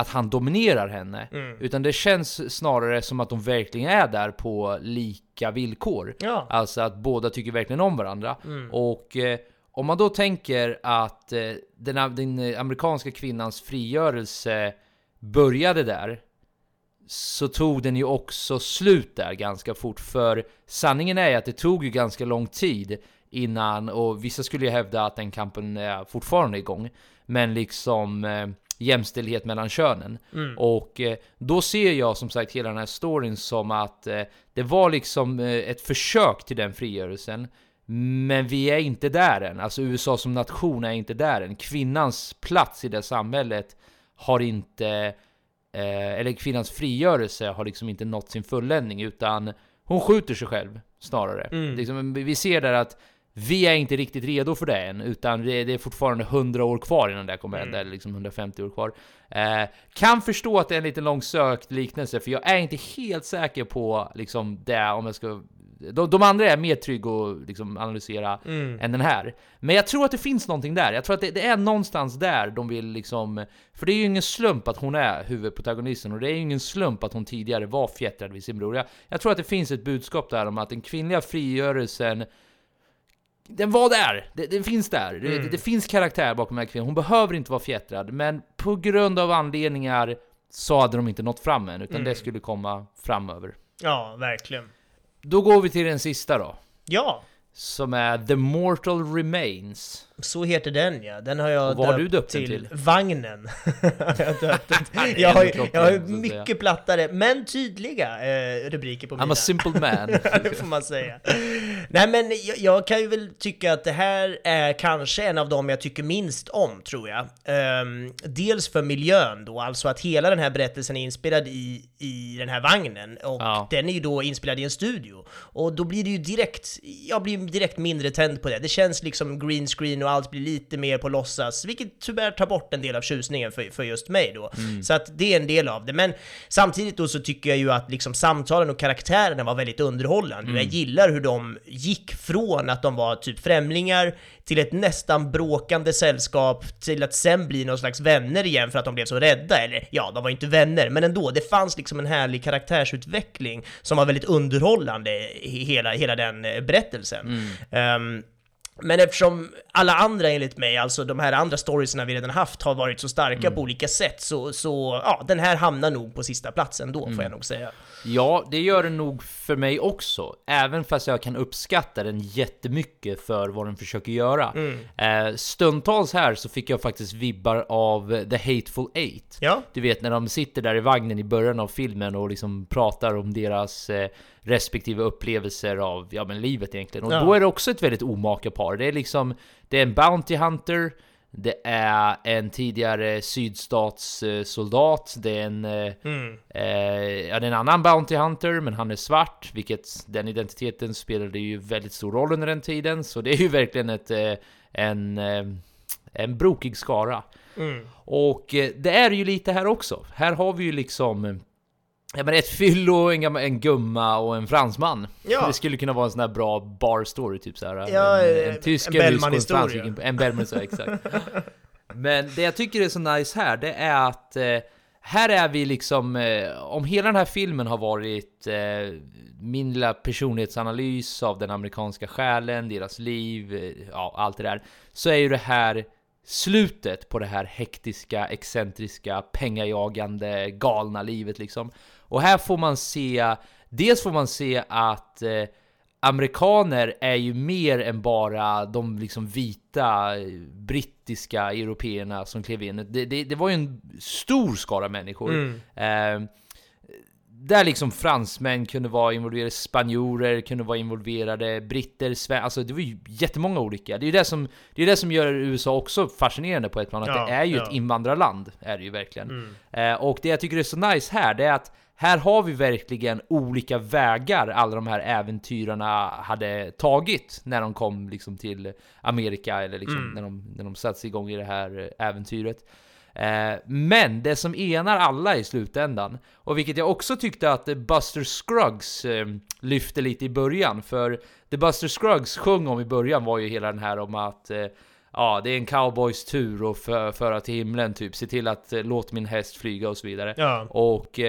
att han dominerar henne. Mm. Utan det känns snarare som att de verkligen är där på lika villkor. Ja. Alltså att båda tycker verkligen om varandra. Mm. Och eh, om man då tänker att eh, den, den amerikanska kvinnans frigörelse började där, så tog den ju också slut där ganska fort. För sanningen är ju att det tog ju ganska lång tid innan, och vissa skulle ju hävda att den kampen är fortfarande igång, men liksom eh, jämställdhet mellan könen. Mm. Och eh, då ser jag som sagt hela den här storyn som att eh, det var liksom eh, ett försök till den frigörelsen. Men vi är inte där än. Alltså USA som nation är inte där än. Kvinnans plats i det samhället har inte, eller kvinnans frigörelse har liksom inte nått sin fulländning utan hon skjuter sig själv snarare. Mm. Liksom, vi ser där att vi är inte riktigt redo för det än, utan det är fortfarande 100 år kvar innan det kommer hända, eller liksom 150 år kvar. Eh, kan förstå att det är en lite långsökt liknelse, för jag är inte helt säker på liksom det, om jag ska... De, de andra är mer trygg att liksom analysera Mm. än den här. Men jag tror att det finns någonting där. Jag tror att det, det är någonstans där de vill liksom... För det är ju ingen slump att hon är huvudprotagonisten och det är ju ingen slump att hon tidigare var fjättrad vid sin bror. Jag, jag tror att det finns ett budskap där om att den kvinnliga frigörelsen den var där! Det, det finns där. Det, Mm. det, det finns karaktär bakom den här kvinnan. Hon behöver inte vara fjättrad, men på grund av anledningar så hade de inte nått fram än, utan Mm. det skulle komma framöver. Ja, verkligen. Då går vi till den sista då. Ja, Som är The Mortal Remains. så heter den ja. Den har jag Och vad har du döpt till, till? Vagnen. jag, har döpt jag har, jag mycket plattare, men tydliga eh, rubriker på mina. I'm a simple man. det får man säga. Nej men jag, jag kan ju väl tycka att det här är kanske en av dem jag tycker minst om, tror jag. Ehm, dels för miljön då, alltså att hela den här berättelsen är inspelad i, i den här vagnen och Ja. den är ju då inspelad i en studio. Och då blir det ju direkt, jag blir direkt mindre tänd på det. Det känns liksom green screen och allt blir lite mer på låtsas, vilket tyvärr tar bort en del av tjusningen för, för just mig då. Så att det är en del av det. Men samtidigt då så tycker jag ju att liksom samtalen och karaktärerna var väldigt underhållande. Jag gillar hur de gick från att de var typ främlingar till ett nästan bråkande sällskap till att sen bli någon slags vänner igen för att de blev så rädda. Eller ja, de var ju inte vänner, men ändå, det fanns liksom en härlig karaktärsutveckling som var väldigt underhållande i hela, hela den eh, berättelsen. Ehm, men eftersom alla andra enligt mig, alltså de här andra storiesna vi redan haft, har varit så starka på olika sätt, så, så ja, den här hamnar nog på sista platsen då, får jag nog säga. Ja, det gör den nog för mig också. Även fast jag kan uppskatta den jättemycket för vad den försöker göra. Eh, stundtals här så fick jag faktiskt vibbar av The Hateful Eight. Ja. Du vet när de sitter där i vagnen i början av filmen och liksom pratar om deras eh, respektive upplevelser av ja, men livet egentligen. Och Ja. då är det också ett väldigt omaka par. Det är liksom, det är en Bounty Hunter, det är en tidigare sydstatssoldat, det är en, eh, eh, ja, det är en annan Bounty Hunter, men han är svart, vilket den identiteten spelade ju väldigt stor roll under den tiden. Så det är ju verkligen ett, eh, en, eh, en brokig skara. Och eh, det är ju lite här också. Här har vi ju liksom Ja men ett fyllo, en, en gumma och en fransman. Ja. Det skulle kunna vara en sån här bra bar story typ såhär. Ja, en, eh, en tysk, en en Bellman-historia. En Bellman, så exakt. Men det jag tycker är så nice här, det är att eh, här är vi liksom, eh, om hela den här filmen har varit eh, min lilla personlighetsanalys av den amerikanska själen, deras liv, eh, ja allt det där, så är ju det här slutet på det här hektiska, excentriska, pengajagande, galna livet liksom. Och här får man se, dels får man se att eh, amerikaner är ju mer än bara de liksom vita eh, brittiska européerna som klev in. Det, det, det var ju en stor skara människor. Eh, där liksom fransmän kunde vara involverade, spanjorer kunde vara involverade, britter, sven... Alltså det var ju jättemånga olika. Det är ju det som, det är det som gör USA också fascinerande på ett plan, att Ja, det är ju ja. ett invandrarland, är det ju verkligen. Eh, och det jag tycker är så nice här, det är att här har vi verkligen olika vägar alla de här äventyrarna hade tagit när de kom liksom till Amerika eller liksom när, de, när de satte igång i det här äventyret. Eh, men det som enar alla i slutändan, och vilket jag också tyckte att Buster Scruggs eh, lyfte lite i början, för det Buster Scruggs sjöng om i början var ju hela den här om att eh, Ja, det är en cowboys tur att för, föra till himlen typ, se till att eh, låt min häst flyga och så vidare. Ja. Och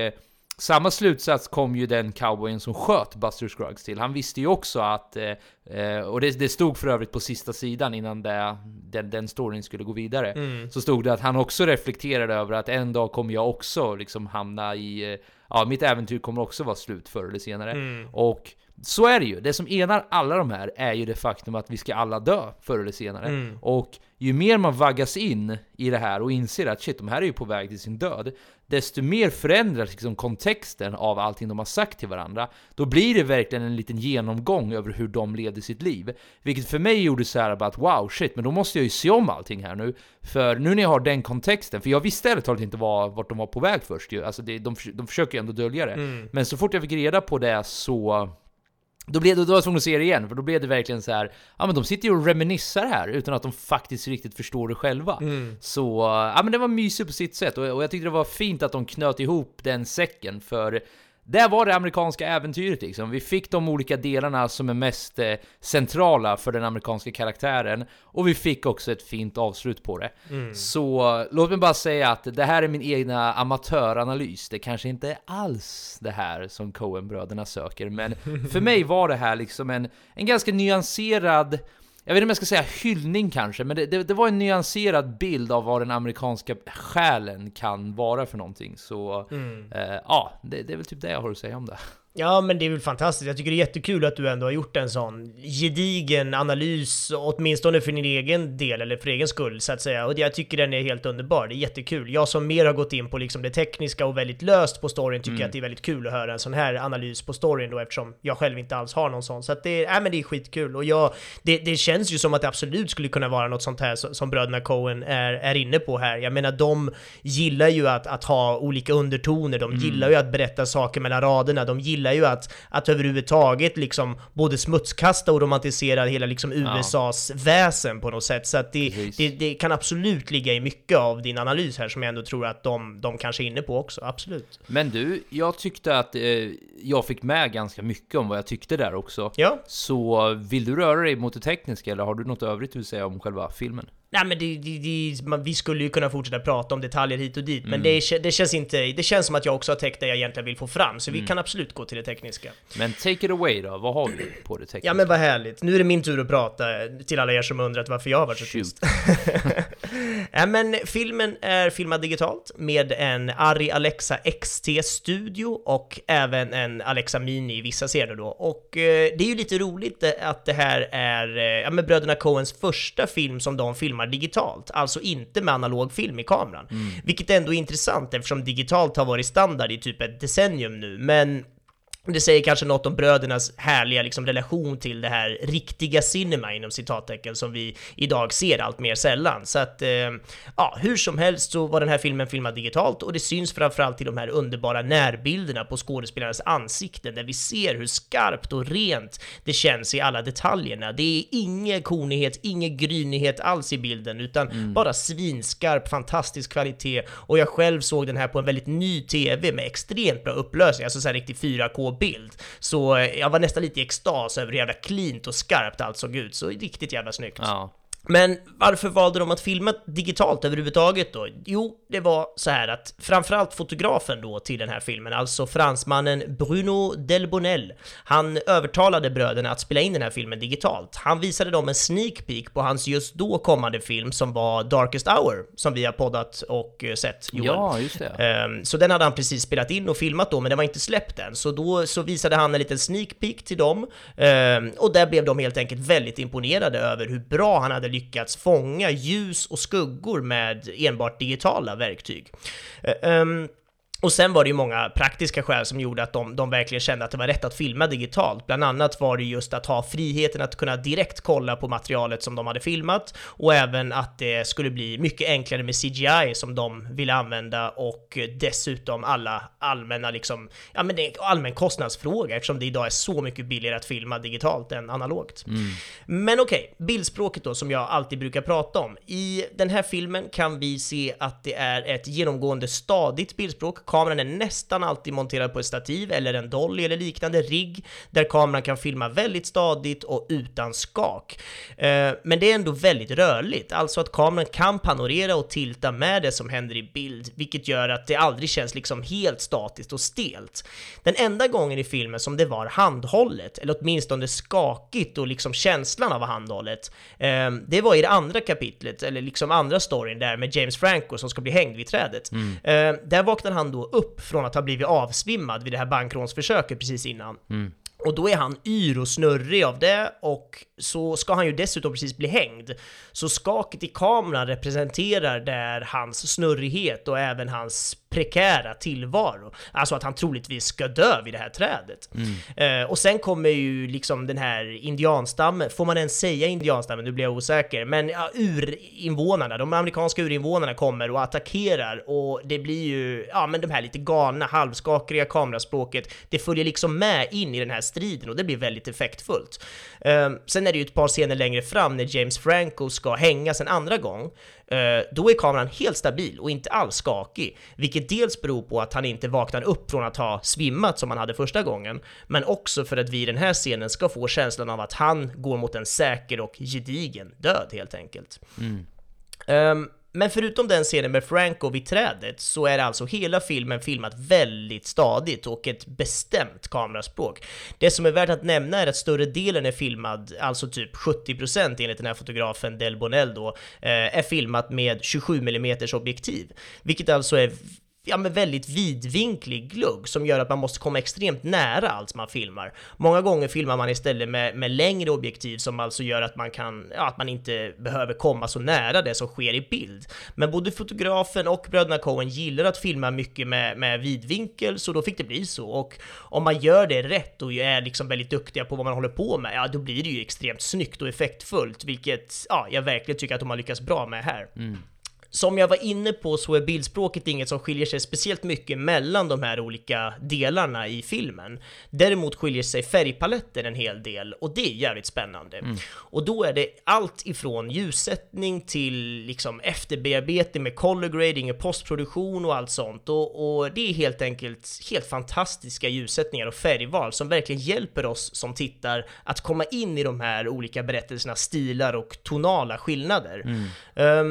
samma slutsats kom ju den cowboyen som sköt Buster Scruggs till. Han visste ju också att, eh, eh, och det, det stod för övrigt på sista sidan innan det, den, den storyn skulle gå vidare, så stod det att han också reflekterade över att en dag kommer jag också liksom hamna i, eh, ja mitt äventyr kommer också vara slut förr eller senare. Och så är det ju. Det som enar alla de här är ju det faktum att vi ska alla dö förr eller senare. Och ju mer man vaggas in i det här och inser att shit, de här är ju på väg till sin död, desto mer förändras liksom kontexten av allting de har sagt till varandra. Då blir det verkligen en liten genomgång över hur de leder sitt liv. Vilket för mig gjorde så här bara att wow, shit, men då måste jag ju se om allting här nu. För nu när jag har den kontexten, för jag visste ärligt talat inte var, vart de var på väg först ju. Alltså det, de, de försöker ju ändå dölja det. Men så fort jag fick reda på det så då, blev det, då var jag tvungen att se det igen, för då blev det verkligen så här. Ja men de sitter ju och reminissar här utan att de faktiskt riktigt förstår det själva. Så, ja men det var mysigt på sitt sätt och, och jag tyckte det var fint att de knöt ihop den säcken för där var det amerikanska äventyret liksom. Vi fick de olika delarna som är mest eh, centrala för den amerikanska karaktären och vi fick också ett fint avslut på det. Så låt mig bara säga att det här är min egna amatöranalys. Det kanske inte är alls det här som Coen-bröderna söker, men för mig var det här liksom en, en ganska nyanserad jag vet inte om jag ska säga hyllning kanske, men det, det, det var en nyanserad bild av vad den amerikanska själen kan vara för någonting. Så eh, ja, det, det är väl typ det jag har att säga om det. Ja, men det är väl fantastiskt. Jag tycker det är jättekul att du ändå har gjort en sån gedigen analys, åtminstone för din egen del, eller för egen skull, så att säga. Och jag tycker den är helt underbar. Det är jättekul. Jag som mer har gått in på liksom det tekniska och väldigt löst på storyn tycker att det är väldigt kul att höra en sån här analys på storyn då, eftersom jag själv inte alls har någon sån. Så att det, äh, men det är skitkul. Och jag, det, det känns ju som att det absolut skulle kunna vara något sånt här som, som bröderna Coen är, är inne på här. Jag menar, de gillar ju att, att ha olika undertoner, de gillar ju att berätta saker mellan raderna, de gillar gillar ju att, att överhuvudtaget liksom både smutskasta och romantisera hela liksom USAs väsen på något sätt. Så att det, det, det, kan absolut ligga i mycket av din analys här som jag ändå tror att de, de kanske är inne på också, absolut. Men du, jag tyckte att eh, jag fick med ganska mycket om vad jag tyckte där också. Ja. Så vill du röra dig mot det tekniska eller har du något övrigt du vill säga om själva filmen? Nej men det, det, det, man, vi skulle ju kunna fortsätta prata om detaljer hit och dit, mm. men det, det, känns inte, det känns som att jag också har täckt det jag egentligen vill få fram, så mm. vi kan absolut gå till det tekniska. Men take it away då, vad har vi på det tekniska? Ja men vad härligt, nu är det min tur att prata till alla er som undrat varför jag har varit så tyst. ja men filmen är filmad digitalt med en Arri Alexa XT Studio och även en Alexa Mini i vissa scener då. Och eh, det är ju lite roligt att det här är, eh, ja men bröderna Coens första film som de filmar filmar digitalt, alltså inte med analog film i kameran. Mm. Vilket ändå är intressant eftersom digitalt har varit standard i typ ett decennium nu, men det säger kanske något om brödernas härliga liksom, relation till det här riktiga cinema inom citattecken som vi idag ser allt mer sällan. Så att, eh, ja, hur som helst så var den här filmen filmad digitalt och det syns framförallt i de här underbara närbilderna på skådespelarnas ansikten där vi ser hur skarpt och rent det känns i alla detaljerna. Det är ingen konighet, ingen grynighet alls i bilden utan mm. bara svinskarp, fantastisk kvalitet och jag själv såg den här på en väldigt ny TV med extremt bra upplösning, alltså så här riktigt 4K bild. Så eh, jag var nästan lite i extas över hur jävla cleant och skarpt allt såg ut, så riktigt jävla snyggt. Ja. Men varför valde de att filma digitalt överhuvudtaget då? Jo, det var så här att framförallt fotografen då till den här filmen, alltså fransmannen Bruno Delbonnel, han övertalade bröderna att spela in den här filmen digitalt. Han visade dem en sneak peek på hans just då kommande film som var Darkest Hour, som vi har poddat och eh, sett, Johan. Ja, just det. Ehm, så den hade han precis spelat in och filmat då, men den var inte släppt än. Så då så visade han en liten sneak peek till dem, ehm, och där blev de helt enkelt väldigt imponerade över hur bra han hade lyckats fånga ljus och skuggor med enbart digitala verktyg. Um, och sen var det ju många praktiska skäl som gjorde att de, de verkligen kände att det var rätt att filma digitalt. Bland annat var det just att ha friheten att kunna direkt kolla på materialet som de hade filmat och även att det skulle bli mycket enklare med CGI som de ville använda och dessutom alla allmänna liksom, ja men det är allmän kostnadsfråga eftersom det idag är så mycket billigare att filma digitalt än analogt. Mm. Men okej, okay, bildspråket då som jag alltid brukar prata om. I den här filmen kan vi se att det är ett genomgående stadigt bildspråk Kameran är nästan alltid monterad på ett stativ eller en dolly eller liknande rigg där kameran kan filma väldigt stadigt och utan skak. Eh, men det är ändå väldigt rörligt, alltså att kameran kan panorera och tilta med det som händer i bild, vilket gör att det aldrig känns liksom helt statiskt och stelt. Den enda gången i filmen som det var handhållet, eller åtminstone skakigt och liksom känslan av handhållet, eh, det var i det andra kapitlet, eller liksom andra storyn där med James Franco som ska bli hängd vid trädet. Mm. Eh, där vaknar han då upp från att ha blivit avsvimmad vid det här bankrånsförsöket precis innan. Mm. Och då är han yr och snurrig av det och så ska han ju dessutom precis bli hängd. Så skaket i kameran representerar där hans snurrighet och även hans prekära tillvaro. Alltså att han troligtvis ska dö vid det här trädet. Mm. Eh, och sen kommer ju liksom den här indianstammen, får man ens säga indianstammen? Nu blir jag osäker. Men ja, urinvånarna, de amerikanska urinvånarna kommer och attackerar och det blir ju, ja men de här lite galna, halvskakiga kameraspråket, det följer liksom med in i den här striden och det blir väldigt effektfullt. Eh, sen är det ju ett par scener längre fram när James Franco ska hängas en andra gång. Eh, då är kameran helt stabil och inte alls skakig, vilket dels beror på att han inte vaknar upp från att ha svimmat som han hade första gången, men också för att vi i den här scenen ska få känslan av att han går mot en säker och gedigen död helt enkelt. Mm. Um, men förutom den scenen med Franco vid trädet så är alltså hela filmen filmat väldigt stadigt och ett bestämt kameraspråk. Det som är värt att nämna är att större delen är filmad, alltså typ 70% enligt den här fotografen Del Bonell då, eh, är filmat med 27 mm objektiv, vilket alltså är ja, men väldigt vidvinklig glugg som gör att man måste komma extremt nära allt man filmar. Många gånger filmar man istället med, med längre objektiv som alltså gör att man, kan, ja, att man inte behöver komma så nära det som sker i bild. Men både fotografen och bröderna Coen gillar att filma mycket med, med vidvinkel, så då fick det bli så. Och om man gör det rätt och är liksom väldigt duktiga på vad man håller på med, ja då blir det ju extremt snyggt och effektfullt, vilket ja, jag verkligen tycker att de har lyckats bra med här. Mm som jag var inne på så är bildspråket inget som skiljer sig speciellt mycket mellan de här olika delarna i filmen. Däremot skiljer sig färgpaletten en hel del och det är jävligt spännande. Mm. Och då är det allt ifrån ljussättning till liksom efterbearbetning med color grading och postproduktion och allt sånt. Och, och det är helt enkelt helt fantastiska ljussättningar och färgval som verkligen hjälper oss som tittar att komma in i de här olika berättelsernas stilar och tonala skillnader. Mm.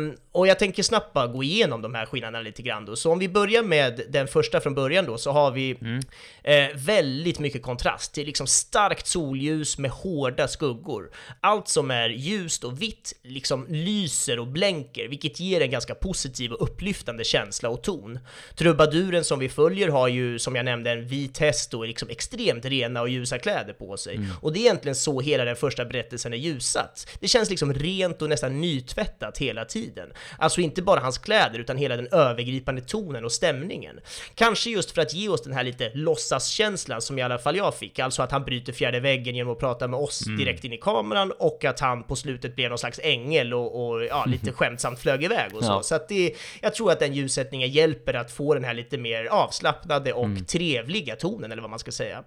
Um, och jag tänker snabbt bara gå igenom de här skillnaderna lite grann då. Så om vi börjar med den första från början då, så har vi mm. eh, väldigt mycket kontrast. Det är liksom starkt solljus med hårda skuggor. Allt som är ljust och vitt liksom lyser och blänker, vilket ger en ganska positiv och upplyftande känsla och ton. Trubaduren som vi följer har ju, som jag nämnde, en vit häst och liksom extremt rena och ljusa kläder på sig. Mm. Och det är egentligen så hela den första berättelsen är ljusat. Det känns liksom rent och nästan nytvättat hela tiden. Alltså inte bara hans kläder, utan hela den övergripande tonen och stämningen. Kanske just för att ge oss den här lite låtsaskänslan som i alla fall jag fick, alltså att han bryter fjärde väggen genom att prata med oss mm. direkt in i kameran och att han på slutet blev någon slags ängel och, och ja, lite skämtsamt flög iväg och så. Ja. Så att det, jag tror att den ljussättningen hjälper att få den här lite mer avslappnade och mm. trevliga tonen, eller vad man ska säga.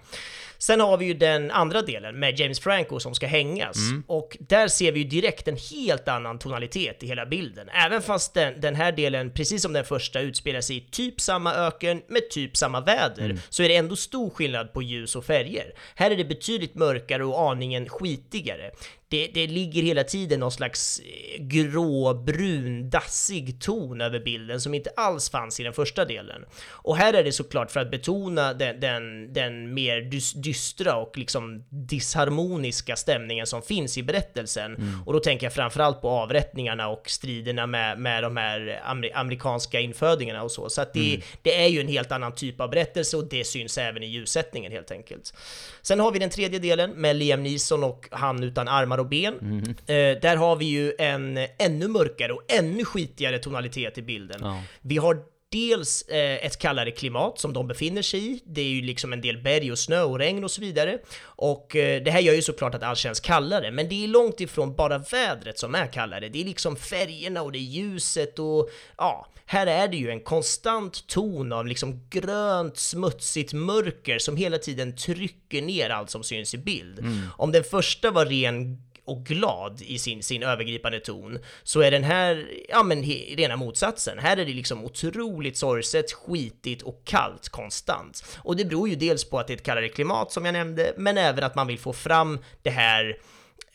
Sen har vi ju den andra delen med James Franco som ska hängas mm. och där ser vi ju direkt en helt annan tonalitet i hela bilden. Även fast den, den här delen, precis som den första, utspelar sig i typ samma öken med typ samma väder, mm. så är det ändå stor skillnad på ljus och färger. Här är det betydligt mörkare och aningen skitigare det, det ligger hela tiden någon slags eh, gråbrun, dassig ton över bilden som inte alls fanns i den första delen. Och här är det såklart för att betona den, den, den mer dystra och liksom disharmoniska stämningen som finns i berättelsen. Mm. Och då tänker jag framförallt på avrättningarna och striderna med, med de här amerikanska infödingarna och så. Så att det, mm. det är ju en helt annan typ av berättelse och det syns även i ljussättningen helt enkelt. Sen har vi den tredje delen med Liam Neeson och han utan armar och ben. Mm. Eh, där har vi ju en ännu mörkare och ännu skitigare tonalitet i bilden. Ja. Vi har dels eh, ett kallare klimat som de befinner sig i. Det är ju liksom en del berg och snö och regn och så vidare. Och eh, det här gör ju såklart att allt känns kallare, men det är långt ifrån bara vädret som är kallare. Det är liksom färgerna och det är ljuset och ja, här är det ju en konstant ton av liksom grönt, smutsigt mörker som hela tiden trycker ner allt som syns i bild. Mm. Om den första var ren och glad i sin, sin övergripande ton, så är den här, ja men he, rena motsatsen. Här är det liksom otroligt sorgset, skitigt och kallt konstant. Och det beror ju dels på att det är ett kallare klimat som jag nämnde, men även att man vill få fram det här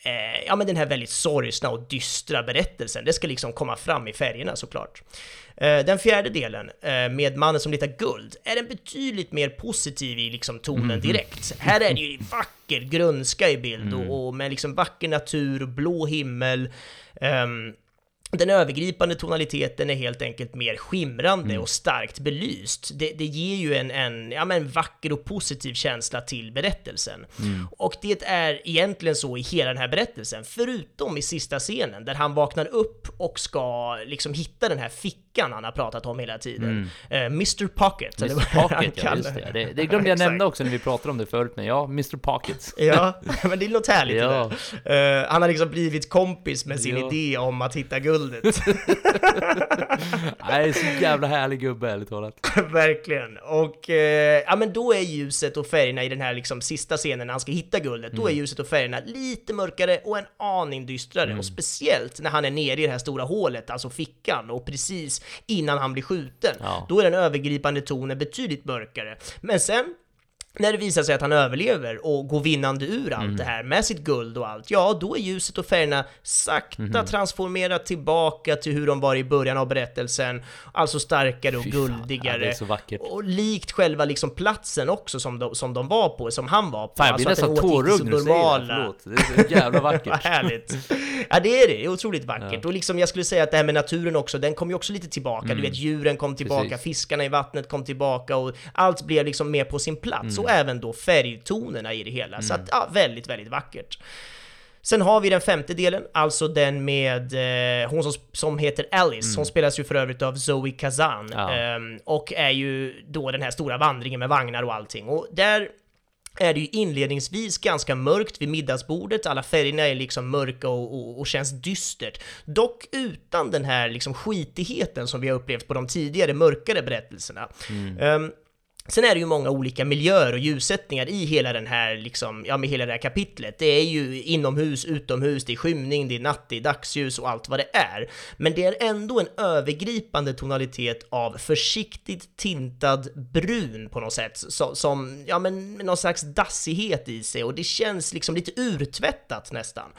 eh, ja men den här väldigt sorgsna och dystra berättelsen. Det ska liksom komma fram i färgerna såklart. Eh, den fjärde delen, eh, med mannen som letar guld, är en betydligt mer positiv i liksom tonen mm. direkt. Här är det ju vacker grönska i bild och, mm. och med liksom vacker natur, blå himmel, um, den övergripande tonaliteten är helt enkelt mer skimrande mm. och starkt belyst. Det, det ger ju en, en, ja, men vacker och positiv känsla till berättelsen. Mm. Och det är egentligen så i hela den här berättelsen, förutom i sista scenen där han vaknar upp och ska liksom hitta den här fickan han har pratat om hela tiden. Mm. Uh, Mr Pocket. Mr Pocket, ja just det. det. Det glömde jag nämna också när vi pratade om det förut, men ja, Mr Pocket. ja, men det är något härligt ja. det. Uh, han har liksom blivit kompis med sin ja. idé om att hitta guld guldet. Nej, så jävla härlig gubbe, ärligt talat. Verkligen. Och eh, ja, men då är ljuset och färgerna i den här liksom sista scenen när han ska hitta guldet, mm. då är mm. ljuset och färgerna lite mörkare och en aning dystrare. Mm. Och speciellt när han är nere i det här stora hålet, alltså fickan, och precis innan han blir skjuten. Ja. Då är den övergripande tonen betydligt mörkare. Men sen när det visar sig att han överlever och går vinnande ur allt mm. det här med sitt guld och allt, ja då är ljuset och färgerna sakta mm. transformerat tillbaka till hur de var i början av berättelsen, alltså starkare och Fy guldigare. Ja, så vackert. Och likt själva liksom platsen också som de, som de var på, som han var på. Fan, jag blir alltså nästan tårögd när du säger det, förlåt. Det är så jävla vackert. Vad härligt. Ja det är det, det är otroligt vackert. Ja. Och liksom jag skulle säga att det här med naturen också, den kom ju också lite tillbaka. Mm. Du vet djuren kom tillbaka, Precis. fiskarna i vattnet kom tillbaka och allt blev liksom mer på sin plats. Mm. Och även då färgtonerna i det hela. Mm. Så att, ja, väldigt, väldigt vackert. Sen har vi den femte delen, alltså den med eh, hon som, som heter Alice. Mm. Hon spelas ju för övrigt av Zoe Kazan. Ja. Eh, och är ju då den här stora vandringen med vagnar och allting. Och där är det ju inledningsvis ganska mörkt vid middagsbordet, alla färgerna är liksom mörka och, och, och, känns dystert. Dock utan den här liksom skitigheten som vi har upplevt på de tidigare mörkare berättelserna. Mm. Um, Sen är det ju många olika miljöer och ljussättningar i hela den här, liksom, ja med hela det här kapitlet. Det är ju inomhus, utomhus, det är skymning, det är natt, det är dagsljus och allt vad det är. Men det är ändå en övergripande tonalitet av försiktigt tintad brun på något sätt, så, som, ja men någon slags dassighet i sig och det känns liksom lite urtvättat nästan.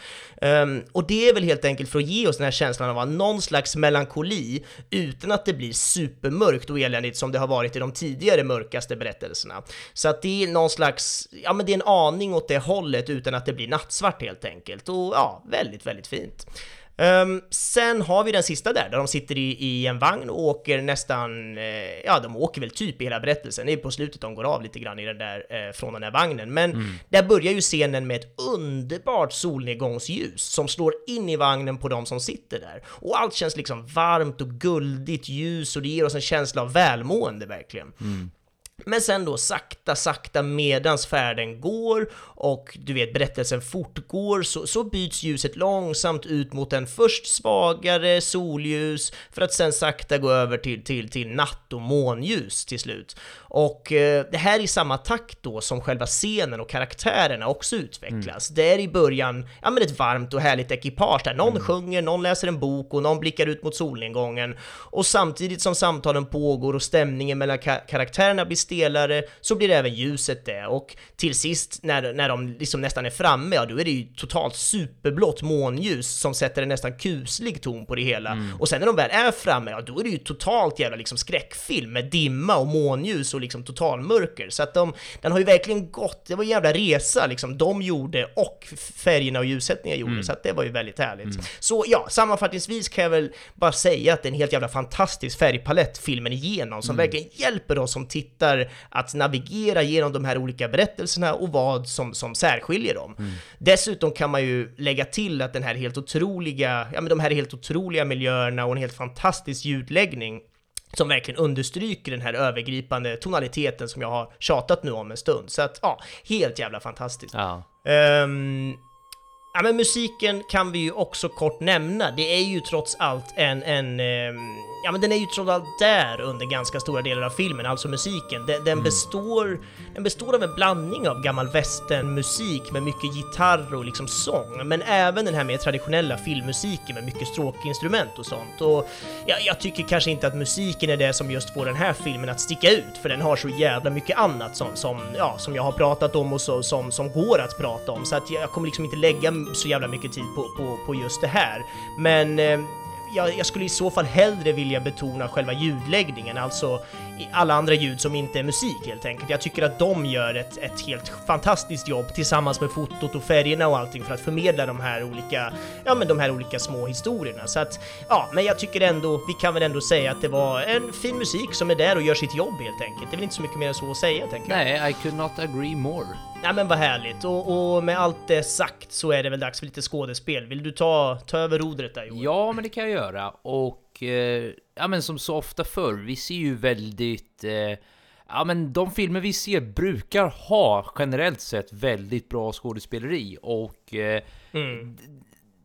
Um, och det är väl helt enkelt för att ge oss den här känslan av någon slags melankoli utan att det blir supermörkt och eländigt som det har varit i de tidigare mörka mörkaste berättelserna. Så att det är någon slags, ja men det är en aning åt det hållet utan att det blir nattsvart helt enkelt. Och ja, väldigt, väldigt fint. Um, sen har vi den sista där, där de sitter i, i en vagn och åker nästan, eh, ja de åker väl typ i hela berättelsen, det är på slutet de går av lite grann i den där, eh, från den där vagnen. Men mm. där börjar ju scenen med ett underbart solnedgångsljus som slår in i vagnen på de som sitter där. Och allt känns liksom varmt och guldigt ljus och det ger oss en känsla av välmående verkligen. Mm. Men sen då sakta, sakta medans färden går och du vet berättelsen fortgår så, så byts ljuset långsamt ut mot en först svagare solljus för att sen sakta gå över till, till, till natt och månljus till slut. Och eh, det här är i samma takt då som själva scenen och karaktärerna också utvecklas. Mm. Det är i början, ja men ett varmt och härligt ekipage där någon mm. sjunger, någon läser en bok och någon blickar ut mot solnedgången. Och samtidigt som samtalen pågår och stämningen mellan ka karaktärerna blir stelare så blir även ljuset det. Och till sist när, när de liksom nästan är framme, ja då är det ju totalt superblått månljus som sätter en nästan kuslig ton på det hela. Mm. Och sen när de väl är framme, ja då är det ju totalt jävla liksom skräckfilm med dimma och månljus och liksom totalmörker. Så att de, den har ju verkligen gått, det var en jävla resa liksom de gjorde och färgerna och ljussättningen gjorde, mm. så att det var ju väldigt härligt. Mm. Så ja, sammanfattningsvis kan jag väl bara säga att det är en helt jävla fantastisk färgpalett filmen igenom, som mm. verkligen hjälper oss som tittar att navigera genom de här olika berättelserna och vad som, som särskiljer dem. Mm. Dessutom kan man ju lägga till att den här helt otroliga, ja men de här helt otroliga miljöerna och en helt fantastisk ljudläggning som verkligen understryker den här övergripande tonaliteten som jag har tjatat nu om en stund. Så att ja, helt jävla fantastiskt. Ja. Um, Ja men musiken kan vi ju också kort nämna, det är ju trots allt en, en eh, ja men den är ju trots allt där under ganska stora delar av filmen, alltså musiken. Den, den mm. består, den består av en blandning av gammal västernmusik med mycket gitarr och liksom sång, men även den här mer traditionella filmmusiken med mycket stråkinstrument och sånt. Och ja, jag tycker kanske inte att musiken är det som just får den här filmen att sticka ut, för den har så jävla mycket annat som, som, ja, som jag har pratat om och så, som, som går att prata om, så att jag kommer liksom inte lägga så jävla mycket tid på, på, på just det här. Men eh, jag, jag, skulle i så fall hellre vilja betona själva ljudläggningen, alltså alla andra ljud som inte är musik helt enkelt. Jag tycker att de gör ett, ett helt fantastiskt jobb tillsammans med fotot och färgerna och allting för att förmedla de här olika, ja men de här olika små historierna. Så att, ja, men jag tycker ändå, vi kan väl ändå säga att det var en fin musik som är där och gör sitt jobb helt enkelt. Det är väl inte så mycket mer än så att säga, tänker jag. Nej, I could not agree more. Nej men vad härligt, och, och, med allt det sagt så är det väl dags för lite skådespel. Vill du ta, ta över rodret där Joel? Ja, men det kan jag göra. Och eh, ja men som så ofta förr, vi ser ju väldigt... Eh, ja men de filmer vi ser brukar ha generellt sett väldigt bra skådespeleri och... Eh, mm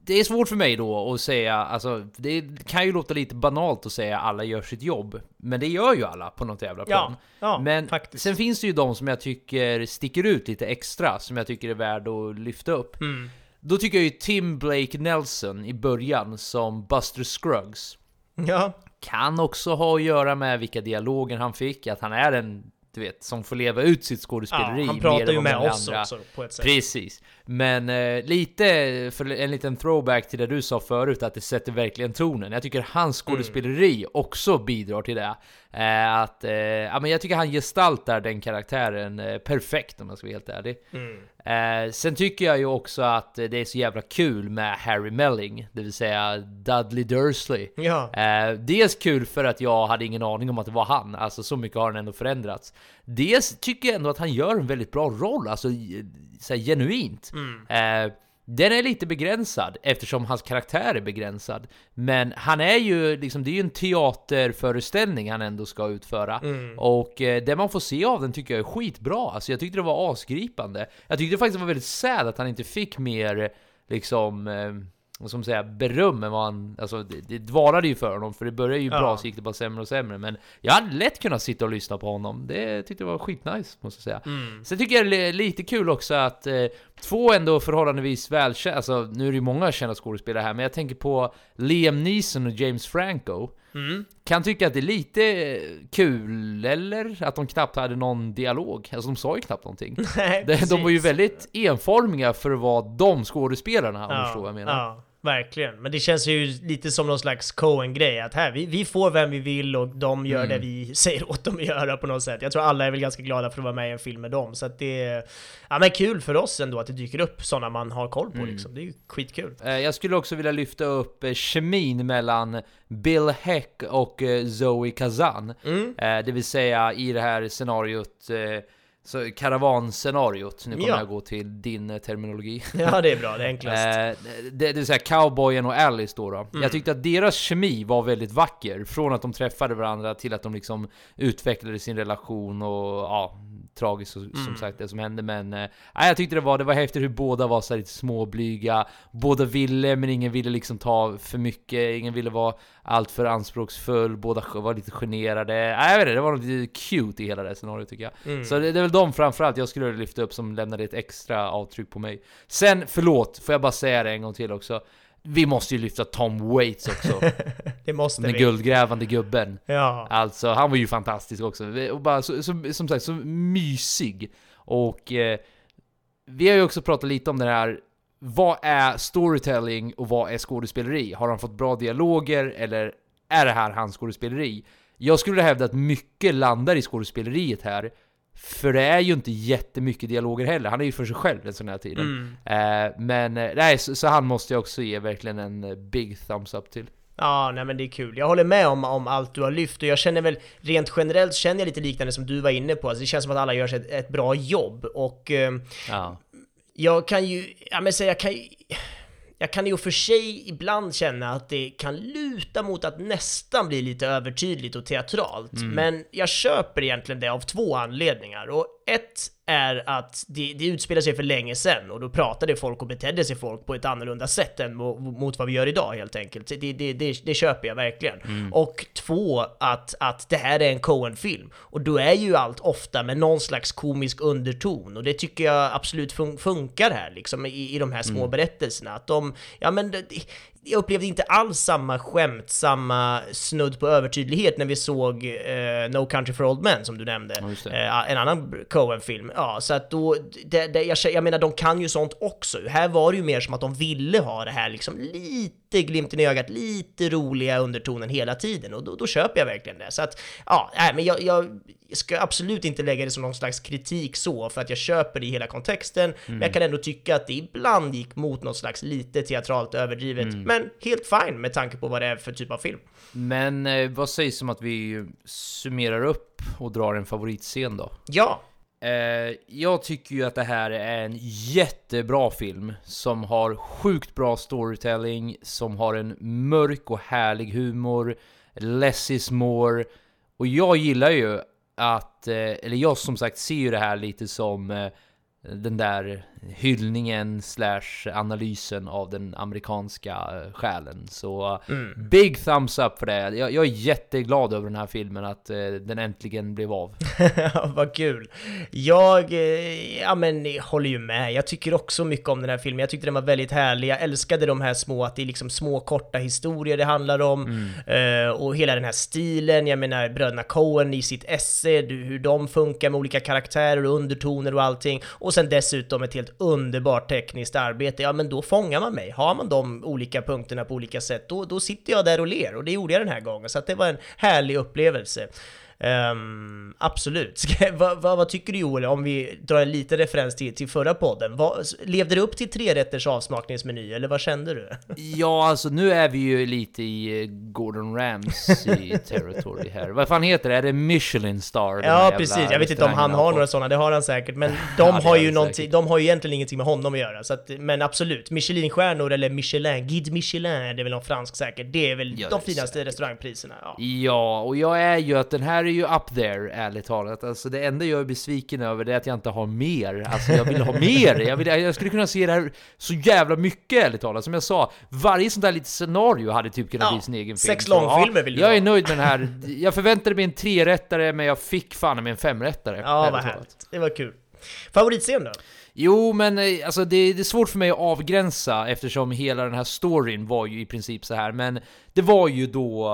det är svårt för mig då att säga, alltså det kan ju låta lite banalt att säga alla gör sitt jobb, men det gör ju alla på något jävla plan. Ja, ja, men faktiskt. sen finns det ju de som jag tycker sticker ut lite extra, som jag tycker är värd att lyfta upp. Mm. Då tycker jag ju Tim Blake Nelson i början som Buster Scruggs. Ja. Kan också ha att göra med vilka dialoger han fick, att han är en du vet, som får leva ut sitt skådespeleri. Ja, han pratar ju med oss andra. också på ett sätt. Precis. Men eh, lite, för en liten throwback till det du sa förut, att det sätter verkligen tonen. Jag tycker hans mm. skådespeleri mm. också bidrar till det. Eh, att, eh, ja, men jag tycker han gestaltar den karaktären eh, perfekt om jag ska vara helt ärlig. Mm. Eh, sen tycker jag ju också att det är så jävla kul med Harry Melling, det vill säga Dudley Dursley. Ja. Eh, dels kul för att jag hade ingen aning om att det var han, alltså så mycket har han ändå förändrats. Dels tycker jag ändå att han gör en väldigt bra roll, alltså så här, genuint. Mm. Eh, den är lite begränsad eftersom hans karaktär är begränsad. Men han är ju liksom, det är ju en teaterföreställning han ändå ska utföra. Mm. Och eh, det man får se av den tycker jag är skitbra. Alltså jag tyckte det var asgripande. Jag tyckte faktiskt det var väldigt sad att han inte fick mer liksom eh, man säga, beröm än vad han, alltså det, det dvalade ju för honom för det började ju Ja. bra så gick det bara sämre och sämre men jag hade lätt kunnat sitta och lyssna på honom, det tyckte jag var skitnice måste jag säga. Mm. Sen tycker jag det är lite kul också att eh, två ändå förhållandevis välkända, alltså nu är det ju många kända skådespelare här men jag tänker på Liam Neeson och James Franco Mm. kan tycka att det är lite kul, eller? Att de knappt hade någon dialog. Alltså de sa ju knappt någonting. Nej, De, de var ju väldigt enformiga för att vara de skådespelarna, om du förstår vad jag menar. Ja, verkligen. Men det känns ju lite som någon slags Coen-grej, att här, vi, vi får vem vi vill och de gör Mm. det vi säger åt dem att göra på något sätt. Jag tror alla är väl ganska glada för att vara med i en film med dem, så att det är ja, men kul för oss ändå att det dyker upp sådana man har koll på Mm. liksom. Det är ju skitkul. Eh, Jag skulle också vilja lyfta upp eh, kemin mellan Bill Heck och eh, Zoe Kazan. Mm. Det vill säga i det här scenariot, så karavanscenariot. Nu kommer Ja. jag gå till din eh, terminologi. Ja, det är bra, det är enklast. Eh, det, det vill säga cowboyen och Alice då. då. Mm. Jag tyckte att deras kemi var väldigt vacker. Från att de träffade varandra till att de liksom utvecklade sin relation och ja, tragiskt som Mm. sagt det som hände. Men nej, jag tyckte det var, det var häftigt hur båda var så lite småblyga. Båda ville men ingen ville liksom ta för mycket. Ingen ville vara allt för anspråksfull. Båda var lite generade. Nej, jag vet inte, det var något lite cute i hela det scenariot tycker jag. Mm. Så det, det är väl de framförallt jag skulle lyfta upp som lämnade ett extra avtryck på mig. Sen, förlåt, får jag bara säga det en gång till också. Vi måste ju lyfta Tom Waits också. det måste Den vi. guldgrävande gubben. Ja. Alltså, han var ju fantastisk också. Och bara, så, så, som sagt, så mysig. Och eh, vi har ju också pratat lite om det här vad är storytelling och vad är skådespeleri? Har han fått bra dialoger eller är det här hans skådespeleri? Jag skulle hävda att mycket landar i skådespeleriet här. För det är ju inte jättemycket dialoger heller. Han är ju för sig själv den sån här tiden. Eh, men eh, nej, så, så han måste jag också ge verkligen en eh, big thumbs up till. Ja, nej men det är kul. Jag håller med om, om allt du har lyft och jag känner väl rent generellt känner jag lite liknande som du var inne på. Alltså det känns som att alla gör ett, ett bra jobb och eh, Ja. jag kan ju, ja men säga, jag kan ju, jag kan ju och för sig ibland känna att det kan luta mot att nästan bli lite övertydligt och teatralt. Mm. Men jag köper egentligen det av två anledningar. Och ett är att det, det utspelar sig för länge sedan och då pratade folk och betedde sig folk på ett annorlunda sätt än mo, mot vad vi gör idag helt enkelt. Det, det, det, det köper jag verkligen. Mm. Och två, att, att det här är en Coen-film. Och då är ju allt ofta med någon slags komisk underton och det tycker jag absolut fun funkar här liksom i, i de här små Mm. berättelserna. Att de, ja men jag upplevde inte alls samma skämt, samma snudd på övertydlighet när vi såg eh, No Country for Old Men som du nämnde. Eh, en annan Coen-film. Ja, så att då, det, det, jag, jag menar de kan ju sånt också. Här var det ju mer som att de ville ha det här liksom lite glimten i ögat, lite roliga undertonen hela tiden och då, då köper jag verkligen det. Så att, ja, nej, men jag, jag ska absolut inte lägga det som någon slags kritik så, för att jag köper det i hela kontexten, men jag kan ändå tycka att det ibland gick mot något slags lite teatralt överdrivet, men helt fine med tanke på vad det är för typ av film. Men eh, vad sägs om att vi summerar upp och drar en favoritscen då? Ja, Eh, jag tycker ju att det här är en jättebra film som har sjukt bra storytelling, som har en mörk och härlig humor, less is more. Och jag gillar ju att, eh, eller jag som sagt ser ju det här lite som eh, den där hyllningen slash analysen av den amerikanska eh, själen. Så Mm. big thumbs up för det. Jag, jag är jätteglad över den här filmen, att eh, den äntligen blev av. vad kul. Jag, eh, ja men jag håller ju med. Jag tycker också mycket om den här filmen. Jag tyckte den var väldigt härlig. Jag älskade de här små, att det är liksom små korta historier det handlar om. Eh, och hela den här stilen. Jag menar bröderna Coen i sitt esse, hur de funkar med olika karaktärer och undertoner och allting. Och sen dessutom ett helt underbart tekniskt arbete. Ja men då fångar man mig. Har man de olika punkterna på olika sätt, då, då sitter jag där och ler. Och det gjorde jag den här gången. Så att det var en härlig upplevelse. Ehm, absolut. Ska, vad, vad, vad tycker du Joel, om vi drar en liten referens till, till förra podden? Vad, levde det upp till tre rätters avsmakningsmeny, eller vad kände du? Ja, alltså nu är vi ju lite i eh, Gordon Ramsay territory här. Vad fan heter det? Är det Michelin star? Ja, precis. Jag vet inte om han har några sådana, det har han säkert. Men de Ja, har ju säkert. de har ju egentligen ingenting med honom att göra. Så att, men absolut, Michelinstjärnor eller Michelin, Guide Michelin, det är väl någon fransk säkert. Det är väl Ja, de finaste restaurangpriserna. Ja. Ja, och jag är ju att den här är ju up there, ärligt talat. Alltså det enda jag är besviken över är att jag inte har mer. Alltså jag vill ha mer! Jag, vill, jag skulle kunna se det här så jävla mycket, ärligt talat. Som jag sa, varje sånt där litet scenario hade typ kunnat Ja, bli sin egen sex film. Så, långfilmer ja, vill du Jag ha. är nöjd med den här. Jag förväntade mig en trerättare, men jag fick fan med en femrättare. Ja, vad härligt. Det var kul. Favoritscen då? Jo, men eh, alltså det, det är svårt för mig att avgränsa eftersom hela den här storyn var ju i princip så här. Men det var ju då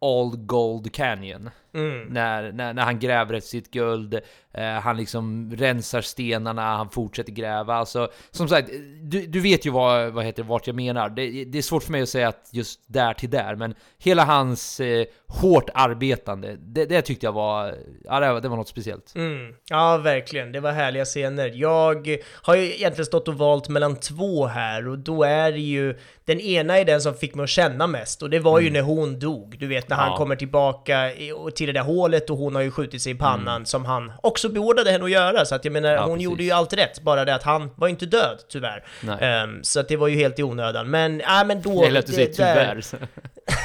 All Gold Canyon. När, när, när han gräver efter sitt guld, eh, han liksom rensar stenarna, han fortsätter gräva. Alltså, som sagt, du, du vet ju vad, vad heter, vart jag menar. Det, det är svårt för mig att säga att just där till där, men hela hans eh, hårt arbetande, det, det tyckte jag var, ja det var, det var något speciellt. Mm. Ja, verkligen. Det var härliga scener. Jag har ju egentligen stått och valt mellan två här och då är det ju den ena är den som fick mig att känna mest och det var ju när hon dog. Du vet när han Mm. Ja. kommer tillbaka och till det där hålet och hon har ju skjutit sig i pannan Mm. som han också beordrade henne att göra. Så att jag menar, Ja, hon precis. gjorde ju allt rätt. Bara det att han var inte död, tyvärr. Ehm, så att det var ju helt i onödan. Men, ja men då... Det lät du säga där- tyvärr.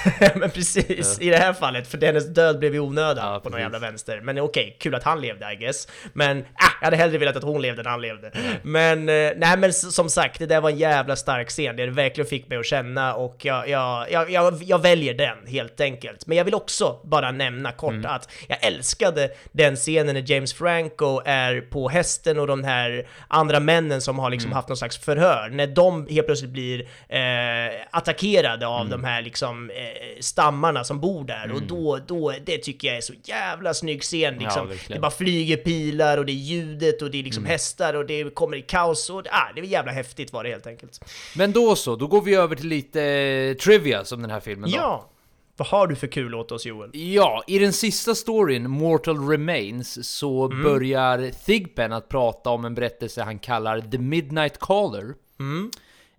men precis, i det här fallet, för dennes död blev i onödan Ja, på någon jävla vänster. Men okej, kul att han levde I guess. Men äh, jag hade hellre velat att hon levde än han levde. Men, eh, nej men som sagt, det där var en jävla stark scen. Det verkligen fick mig att känna och jag, jag, jag, jag, jag väljer den helt enkelt. Men jag vill också bara nämna kort Mm. att jag älskade den scenen när James Franco är på hästen och de här andra männen som har Mm. liksom haft någon slags förhör. När de helt plötsligt blir eh, attackerade av Mm. de här liksom eh, stammarna som bor där och då, då, det tycker jag är så jävla snygg scen liksom. verkligen. det bara flyger pilar och det är ljudet och det är liksom Mm. hästar och det kommer i kaos och ah, det är jävla häftigt var det helt enkelt. Men då så, då går vi över till lite eh, trivia som den här filmen då. Ja! Vad har du för kul åt oss Joel? Ja, i den sista storyn, Mortal Remains, så Mm. börjar Thigpen att prata om en berättelse han kallar The Midnight Caller. Mm.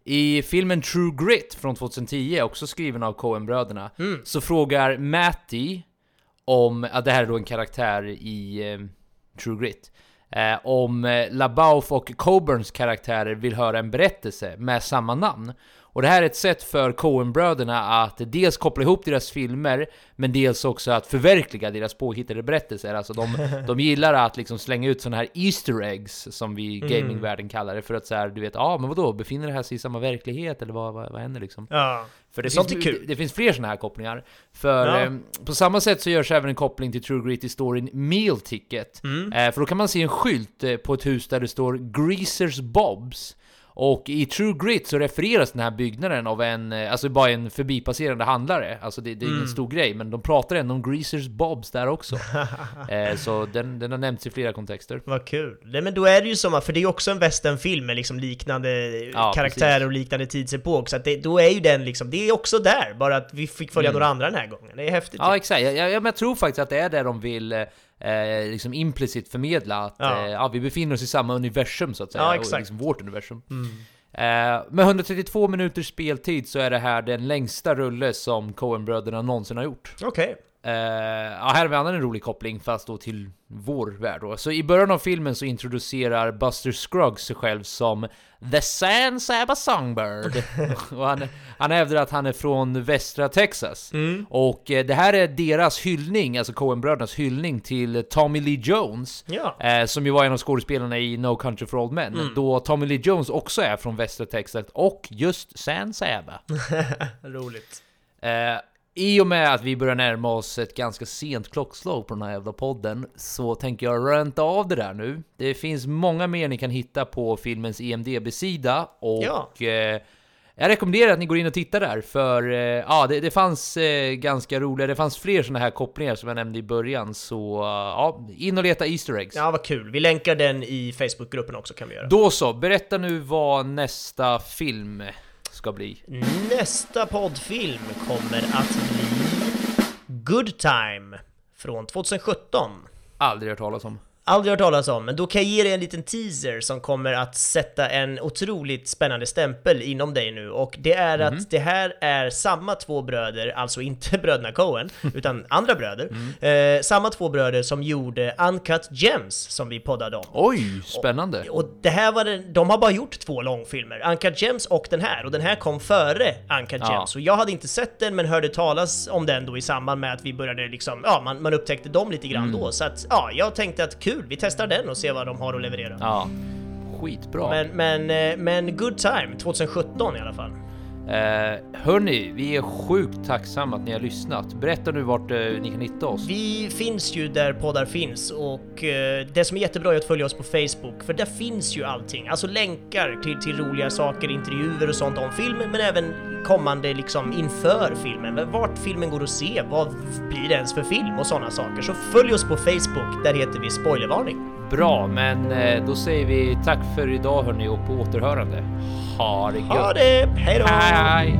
I filmen True Grit från 2010, också skriven av Coen-bröderna, Mm. så frågar Matty om, ja, det här är då en karaktär i eh, True Grit, eh, om eh, LaBeouf och Coburns karaktärer vill höra en berättelse med samma namn. Och det här är ett sätt för Coen-bröderna att dels koppla ihop deras filmer, men dels också att förverkliga deras påhittade berättelser. Alltså de, de gillar att liksom slänga ut sådana här Easter eggs, som vi i Mm. gamingvärlden kallar det, för att så här, du vet, ja ah, men vadå, befinner det här sig i samma verklighet, eller vad, vad, vad händer liksom? Ja, För det, sånt finns, kul. Det, det finns fler sådana här kopplingar. För Ja. eh, på samma sätt så görs även en koppling till True Grit i storyn Meal Ticket. Mm. Eh, för då kan man se en skylt eh, på ett hus där det står Greasers Bobs. Och i True Grit så refereras den här byggnaden av en, eh, alltså bara en förbipasserande handlare. Alltså det, det är Mm. ingen stor grej, men de pratar ändå om Greasers Bobs där också. eh, så den, den har nämnts i flera kontexter. Vad kul. Nej, men då är det ju som, för det är ju också en westernfilm med liksom liknande Ja, karaktärer precis. och liknande tidsepok, så att det, då är ju den liksom, det är också där, bara att vi fick följa Mm. några andra den här gången. Det är häftigt. Ja exakt, jag, jag, jag tror faktiskt att det är det de vill eh, liksom implicit förmedla att Ja. eh, ja, vi befinner oss i samma universum så att säga, Ja, och exakt. Mm. liksom vårt universum. Eh, med 132 minuters speltid så är det här den längsta rulle som Coen-bröderna någonsin har gjort. Okej. Eh, ja, här har vi annan en rolig koppling, fast då till vår värld då. Så i början av filmen så introducerar Buster Scruggs sig själv som The San Saba Songbird. och han, han hävdar att han är från västra Texas. Och eh, det här är deras hyllning, alltså Coen-brödernas hyllning till Tommy Lee Jones. Ja. Eh, som ju var en av skådespelarna i No Country for Old Men. Då Tommy Lee Jones också är från västra Texas och just San Saba. Roligt. Eh, I och med att vi börjar närma oss ett ganska sent klockslag på den här jävla podden så tänker jag ränta av det där nu. Det finns många mer ni kan hitta på filmens E IMDB-sida och Ja. eh, jag rekommenderar att ni går in och tittar där för eh, ja, det, det fanns eh, ganska roliga, det fanns fler sådana här kopplingar som jag nämnde i början så eh, ja, in och leta Easter eggs. Ja, vad kul. Vi länkar den i Facebookgruppen också kan vi göra. Då så, berätta nu vad nästa film ska bli. Nästa poddfilm kommer att bli Good Time från 2017. Aldrig hört talas om. Aldrig hört talas om, men då kan jag ge dig en liten teaser som kommer att sätta en otroligt spännande stämpel inom dig nu och det är Mhm. att det här är samma två bröder, alltså inte bröderna Coen, utan andra bröder, Mm. eh, samma två bröder som gjorde Uncut Gems som vi poddade om. Oj, spännande! Och det här var den, de har bara gjort två långfilmer, Uncut Gems och den här, och den här kom före Uncut Ja. Gems. Och jag hade inte sett den, men hörde talas om den då i samband med att vi började liksom, ja, man, man upptäckte dem lite grann Mm. då. Så att, ja, jag tänkte att kul, vi testar den och ser vad de har att leverera. Ja, skitbra. Men, men, eh, men good time, 2017 i alla fall. Eh, hörni, vi är sjukt tacksamma att ni har lyssnat. Berätta nu vart eh, ni kan hitta oss. Vi finns ju där poddar finns och eh, det som är jättebra är att följa oss på Facebook för där finns ju allting. Alltså länkar till, till roliga saker, intervjuer och sånt om filmen men även kommande liksom inför filmen. Vart filmen går att se, vad blir det ens för film och sådana saker. Så följ oss på Facebook, där heter vi Spoilervarning. Bra, men eh, då säger vi tack för idag hörni och på återhörande. Ha det gött! Ha det! Hej då! Hej!